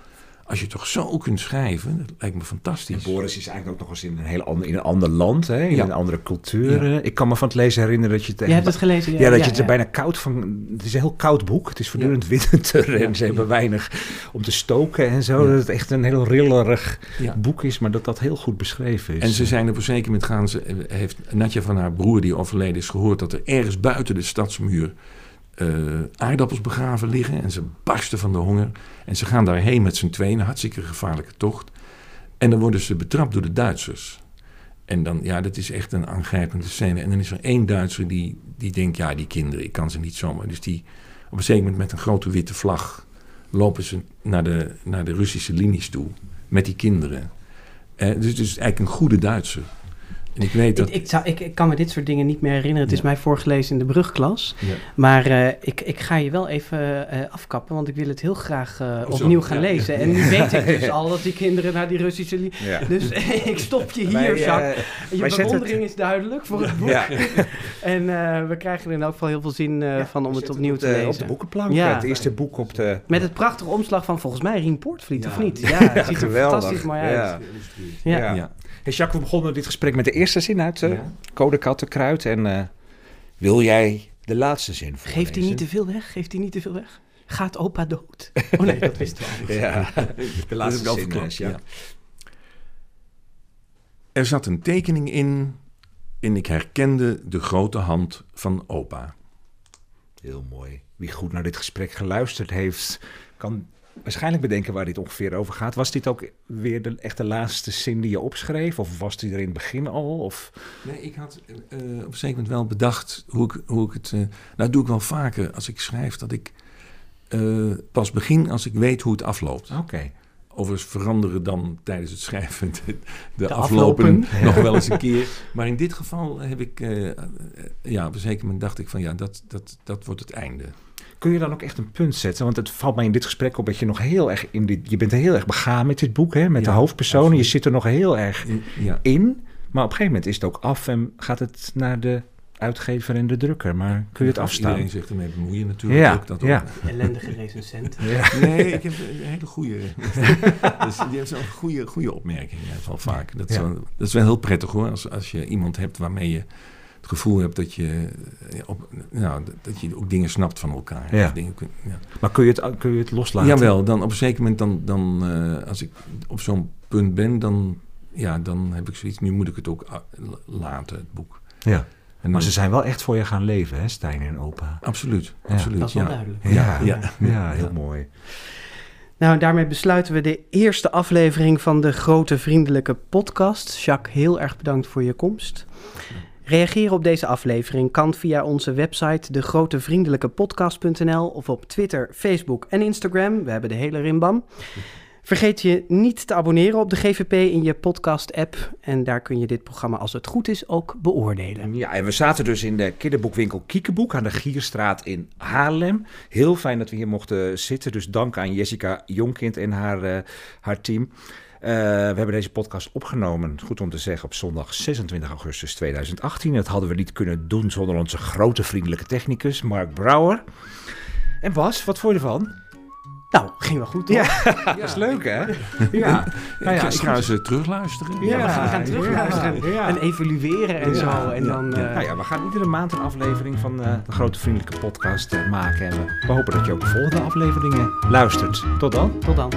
als je toch zo kunt schrijven, dat lijkt me En fantastisch. Boris is eigenlijk ook nog eens in een, heel ander, in een ander land, hè? in Ja. een andere cultuur. Ik kan me van het lezen herinneren dat je het... Je hebt het gelezen? Ja, dat je het er bijna koud van... Het is een heel koud boek. Het is voortdurend winter en Ja. ze hebben weinig om te stoken en zo. Ja. Dat het echt een heel rillerig Ja. boek is, maar dat dat heel goed beschreven is. En ze zijn op een zeker moment gaan ze, eh, heeft Natja van haar broer die overleden is gehoord dat er ergens buiten de stadsmuur eh, aardappels begraven liggen. En ze barsten van de honger. En ze gaan daarheen met z'n tweeën, een hartstikke gevaarlijke tocht. En dan worden ze betrapt door de Duitsers. En dan, ja, dat is echt een aangrijpende scène. En dan is er één Duitser die, die denkt, ja, die kinderen, ik kan ze niet zomaar. Dus die op een zeker moment met een grote witte vlag lopen ze naar de, naar de Russische linies toe. Met die kinderen. Eh, dus het is eigenlijk een goede Duitser. Ik weet dat... Ik, ik, zou, ik, ik kan me dit soort dingen niet meer herinneren. Het is mij voorgelezen in de brugklas. Ja. Maar eh, ik, ik ga je wel even eh, afkappen, want ik wil het heel graag eh, opnieuw gaan Ja, lezen. En nu weet ik dus al dat die kinderen naar die Russische... li- Ja. Dus ik stop je hier, Wij, Jacques. Je bewondering is duidelijk voor het boek. Ja. En eh, we krijgen er in elk geval heel veel zin eh, van om het opnieuw op te de- lezen. Op de boekenplank. Ja. Het eerste boek op de... Met het prachtige omslag van volgens mij Rien Poortvliet, Ja. of niet? Ja, het ziet er geweldig. fantastisch mooi Ja. uit. Ja. Ja. Ja. Hey Jacques, we begonnen dit gesprek met de eerste zin uit uh, Ja. Code Kattenkruid. En eh, wil jij de laatste zin voorlezen? Geeft hij niet te veel weg? Geeft hij niet te veel weg? Gaat opa dood? Oh nee, dat wisten we al. Ja, de laatste zin, wel verklapt, Jacques. Er zat een tekening in en ik herkende de grote hand van opa. Heel mooi. Wie goed naar dit gesprek geluisterd heeft, kan waarschijnlijk bedenken waar dit ongeveer over gaat. Was dit ook weer de, echt de laatste zin die je opschreef? Of was die er in het begin al? Of... Nee, ik had eh, op een zeker moment wel bedacht hoe ik, hoe ik het... eh, nou, dat doe ik wel vaker als ik schrijf, dat ik eh, pas begin als ik weet hoe het afloopt. Oké. Overigens veranderen dan tijdens het schrijven de, de, De aflopen, aflopen. nog wel eens een keer. Maar in dit geval heb ik, ja, op een zeker moment dacht ik van ja, dat, dat, dat wordt het einde. Kun je dan ook echt een punt zetten? Want het valt mij in dit gesprek op dat je nog heel erg in dit... Je bent heel erg begaan met dit boek, hè? Met Ja, de hoofdpersonen. Je zit er nog heel erg Ja, in. Maar op een gegeven moment is het ook af en gaat het naar de uitgever en de drukker. Maar kun je het afstaan? Iedereen zich ermee bemoeien natuurlijk. Ja, ook, dat ja. Ellendige recensent. Ja. Nee, ik heb een hele goede. dus die heeft zo'n goede, goede opmerking. Ja, wel vaak. Dat is, wel, dat is wel heel prettig hoor. Als, als je iemand hebt waarmee je het gevoel hebt dat je, eh, op, nou, dat je ook dingen snapt van elkaar. Ja. Of Dingen, kun- ja. Maar kun je het, kun je het loslaten? Jawel, dan op een zeker moment, dan, dan, eh, als ik op zo'n punt ben, dan, ja, dan heb ik zoiets, nu moet ik het ook ah, la- laten, het boek. Ja. En Maar dan- ze zijn wel echt voor je gaan leven, hè, Stijn en opa. Absoluut, Ja, absoluut. Dat is wel ja. duidelijk. Ja, Ja. ja, heel mooi. Nou, daarmee besluiten we de eerste aflevering van de Grote Vriendelijke Podcast. Jacques, heel erg bedankt voor je komst. Reageren op deze aflevering kan via onze website degrotevriendelijkepodcast.nl of op Twitter, Facebook en Instagram. We hebben de hele rimbam. Vergeet je niet te abonneren op de GVP in je podcast-app. En daar kun je dit programma, als het goed is, ook beoordelen. Ja, en we zaten dus in de kinderboekwinkel Kiekeboek aan de Gierstraat in Haarlem. Heel fijn dat we hier mochten zitten. Dus dank aan Jessica Jonkind en haar, eh, haar team. Eh, we hebben deze podcast opgenomen, goed om te zeggen, op zondag 26 augustus 2018. Dat hadden we niet kunnen doen zonder onze grote vriendelijke technicus, Mark Brouwer. En Bas, wat vond je ervan? Nou, ging wel goed, toch? Ja, dat is leuk hè? Ja, nou ja, ik ga eens eh, terugluisteren. Ja, we gaan, we gaan terugluisteren ja. en evalueren en Ja, zo. En ja, dan, ja. eh, Nou ja, we gaan iedere maand een aflevering van eh, de Grote Vriendelijke Podcast maken. En we, we hopen dat je ook de volgende afleveringen luistert. Tot dan. tot dan.